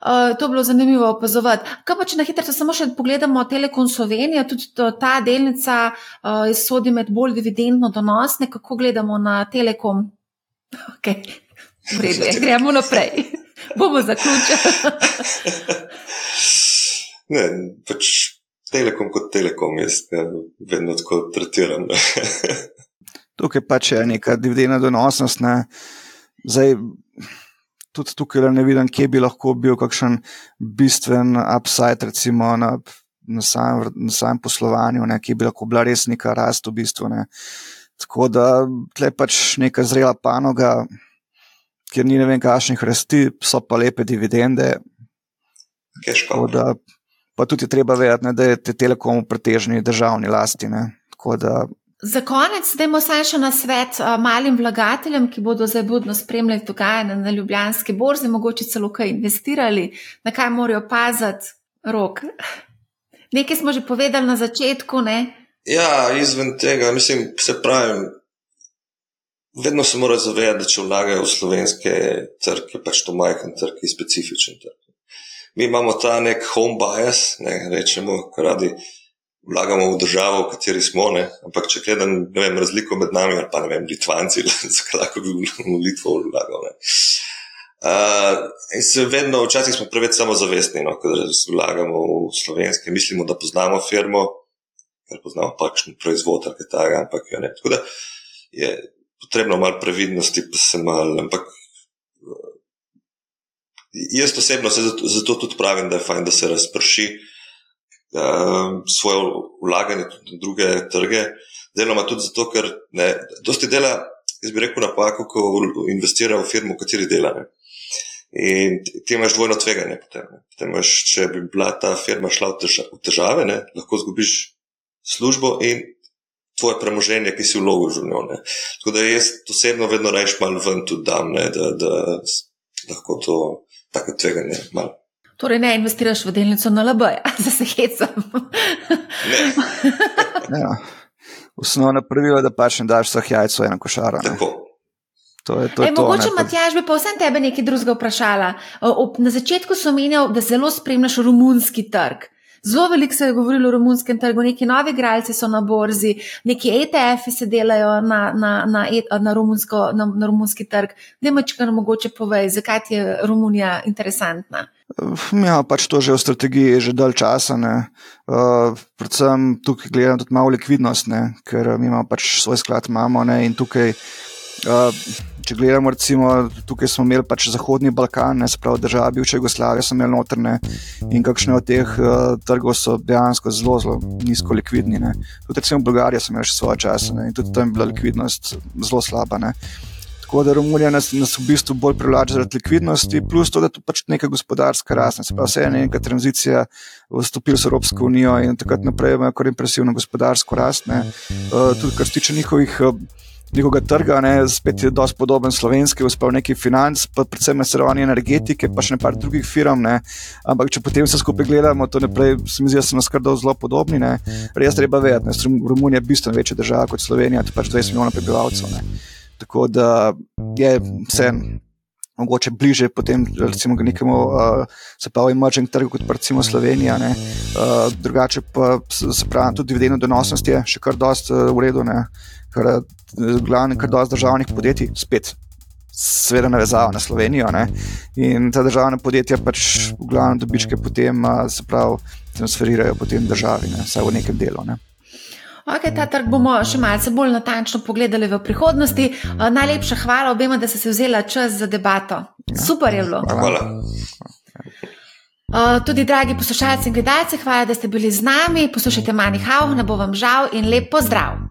Uh, to je bilo zanimivo opazovati. Kaj pa, če na hitro samo še pogledamo Telekom Slovenija, tudi to, ta delnica uh, sodi med bolj dividendno donosne, kako gledamo na Telekom? Okay. Vredne, gremo naprej. Bomo zaključili. ne, pač Telekom kot Telekom, jaz vedno tako tretiram. Tukaj pač je neka dividendna donosnost. Ne. Zdaj, tudi tukaj ne vidim, kje bi lahko bil kakšen bistven upside, recimo na, na, samem, na samem poslovanju, ne, kje bi lahko bila res neka rast v bistvu. Ne. Tako da tle pač neka zrela panoga, kjer ni ne vem, kakšnih rasti, so pa lepe dividende. Da, pa tudi treba vedeti, da je te telekom v pretežni državni lasti. Ne. Da Za konec, da imamo še na svet malim vlagateljem, ki bodo zdaj budno spremljali dogajanje na Ljubljanski borzi, mogoče celo kaj investirali, na kaj morajo paziti rok. Nekaj smo že povedali na začetku. Ne? Ja, izven tega, mislim, se pravi, vedno se mora zavedati, da če vlagajo v slovenske trge, pač to majhen trg, je specifičen trg. Mi imamo ta nek home bias, ne rečemo, kar radi vlagamo v državo, v kateri smo. Ne? Ampak če gledam vem, razliko med nami, ali pa ne vem, Litvanci, zakaj lahko bi v Litvo vlagal. Uh, in se vedno, včasih smo preveč samozavestni, no, da vlagamo v slovenske, mislimo, da poznamo firmo, ker poznamo pač proizvod ali kaj takega. Ampak ja, ne. Tako da je potrebno malo previdnosti, pa se malo. Ampak jaz osebno se zato, zato tudi pravim, da je fajn, da se razprši uh, svoje vlaganje tudi na druge trge. Deloma tudi zato, ker ne, dosti dela, jaz bi rekel, napako, ko investira v firmo, v kateri dela. Ne. In ti imaš dvojno tveganje. Potem, potem imaš, če bi bila ta firma šla v težave, ne, lahko zgubiš službo in tvoje premoženje, ki si vložil v. Ne. Tako da jaz osebno vedno rečem, malo ven tudi dam, ne, da, da lahko to tako tveganje malo Torej, ne investiraš v delnico na LB, da se hecam. ja. Osnovna pravila je, da pač ne daš vseh jajc v eno košaro. To je, to je e, to, mogoče, Matjaž, bi pa vsem tebe nekaj drugega vprašala. Na začetku so omenjal, da zelo spremljaš romunski trg. Zelo veliko se je govorilo o romunskem trgu, neki novi igralci so na borzi, neki ETF-i se delajo na, na, na, e, na, romunsko, na, na romunski trg. Ne nam mogoče povedati, zakaj je Romunija interesantna. Ja, pač to že v strategiji je že dalj časa. Uh, predvsem tukaj gledam tudi malo likvidnost, ne? ker mi imamo pač svoj sklad, imamo ne? in tukaj. Uh, če gledamo, recimo, tukaj smo imeli pač Zahodni Balkan, ne sprav države, bivše Jugoslavije, so imeli notrne in kakšne od teh uh, trgov so dejansko zelo, zelo nizko likvidni. Ne. Tudi recimo Bolgarija so imeli še svoje čase ne, in tudi tam je bila likvidnost zelo slaba. Ne. Tako da Romunija nas, nas v bistvu bolj privlači zaradi likvidnosti, plus to, da je to pač neka gospodarska rast. Se pravi, vse je neka tranzicija, vstopili so v Evropsko unijo in takrat naprej imajo kar impresivno gospodarsko rast. Uh, tudi kar se tiče njihovih. Uh, njegovega trga, ne, spet je dosti podoben slovenski, uspel neki financ, pa predvsem na srvanje energetike, pa še nekaj drugih firm. Ne. Ampak če potem vse skupaj gledamo, to naprej, se mi zdi, da so nas kar zelo podobni. Ne. Res treba vedeti, da je Romunija bistveno večja država kot Slovenija, to je pač 20 milijonov prebivalcev. Ne. Tako da je vse. Mogoče bliže potem, recimo, nekemu, uh, se pa v emerging trgu, kot recimo Slovenija. Uh, drugače pa se pravi, tudi dividendna donosnost je še kar dosti uh, v redu. Ne kar je glavni, kar dosti državnih podjetij, spet, seveda, navezava na Slovenijo. Ne? In ta državna podjetja pač v glavnem dobičke potem, se pravi, transferirajo potem državi, ne? vsaj v nekem delu. Ne? Okay, ta trg bomo še malce bolj natančno pogledali v prihodnosti. Najlepša hvala obema, da ste se vzeli čas za debato. Ja, Super je bilo. Hvala. Uh, tudi, dragi poslušalci in gledalci, hvala, da ste bili z nami. Poslušajte Manihau, ne bo vam žal in lep pozdrav.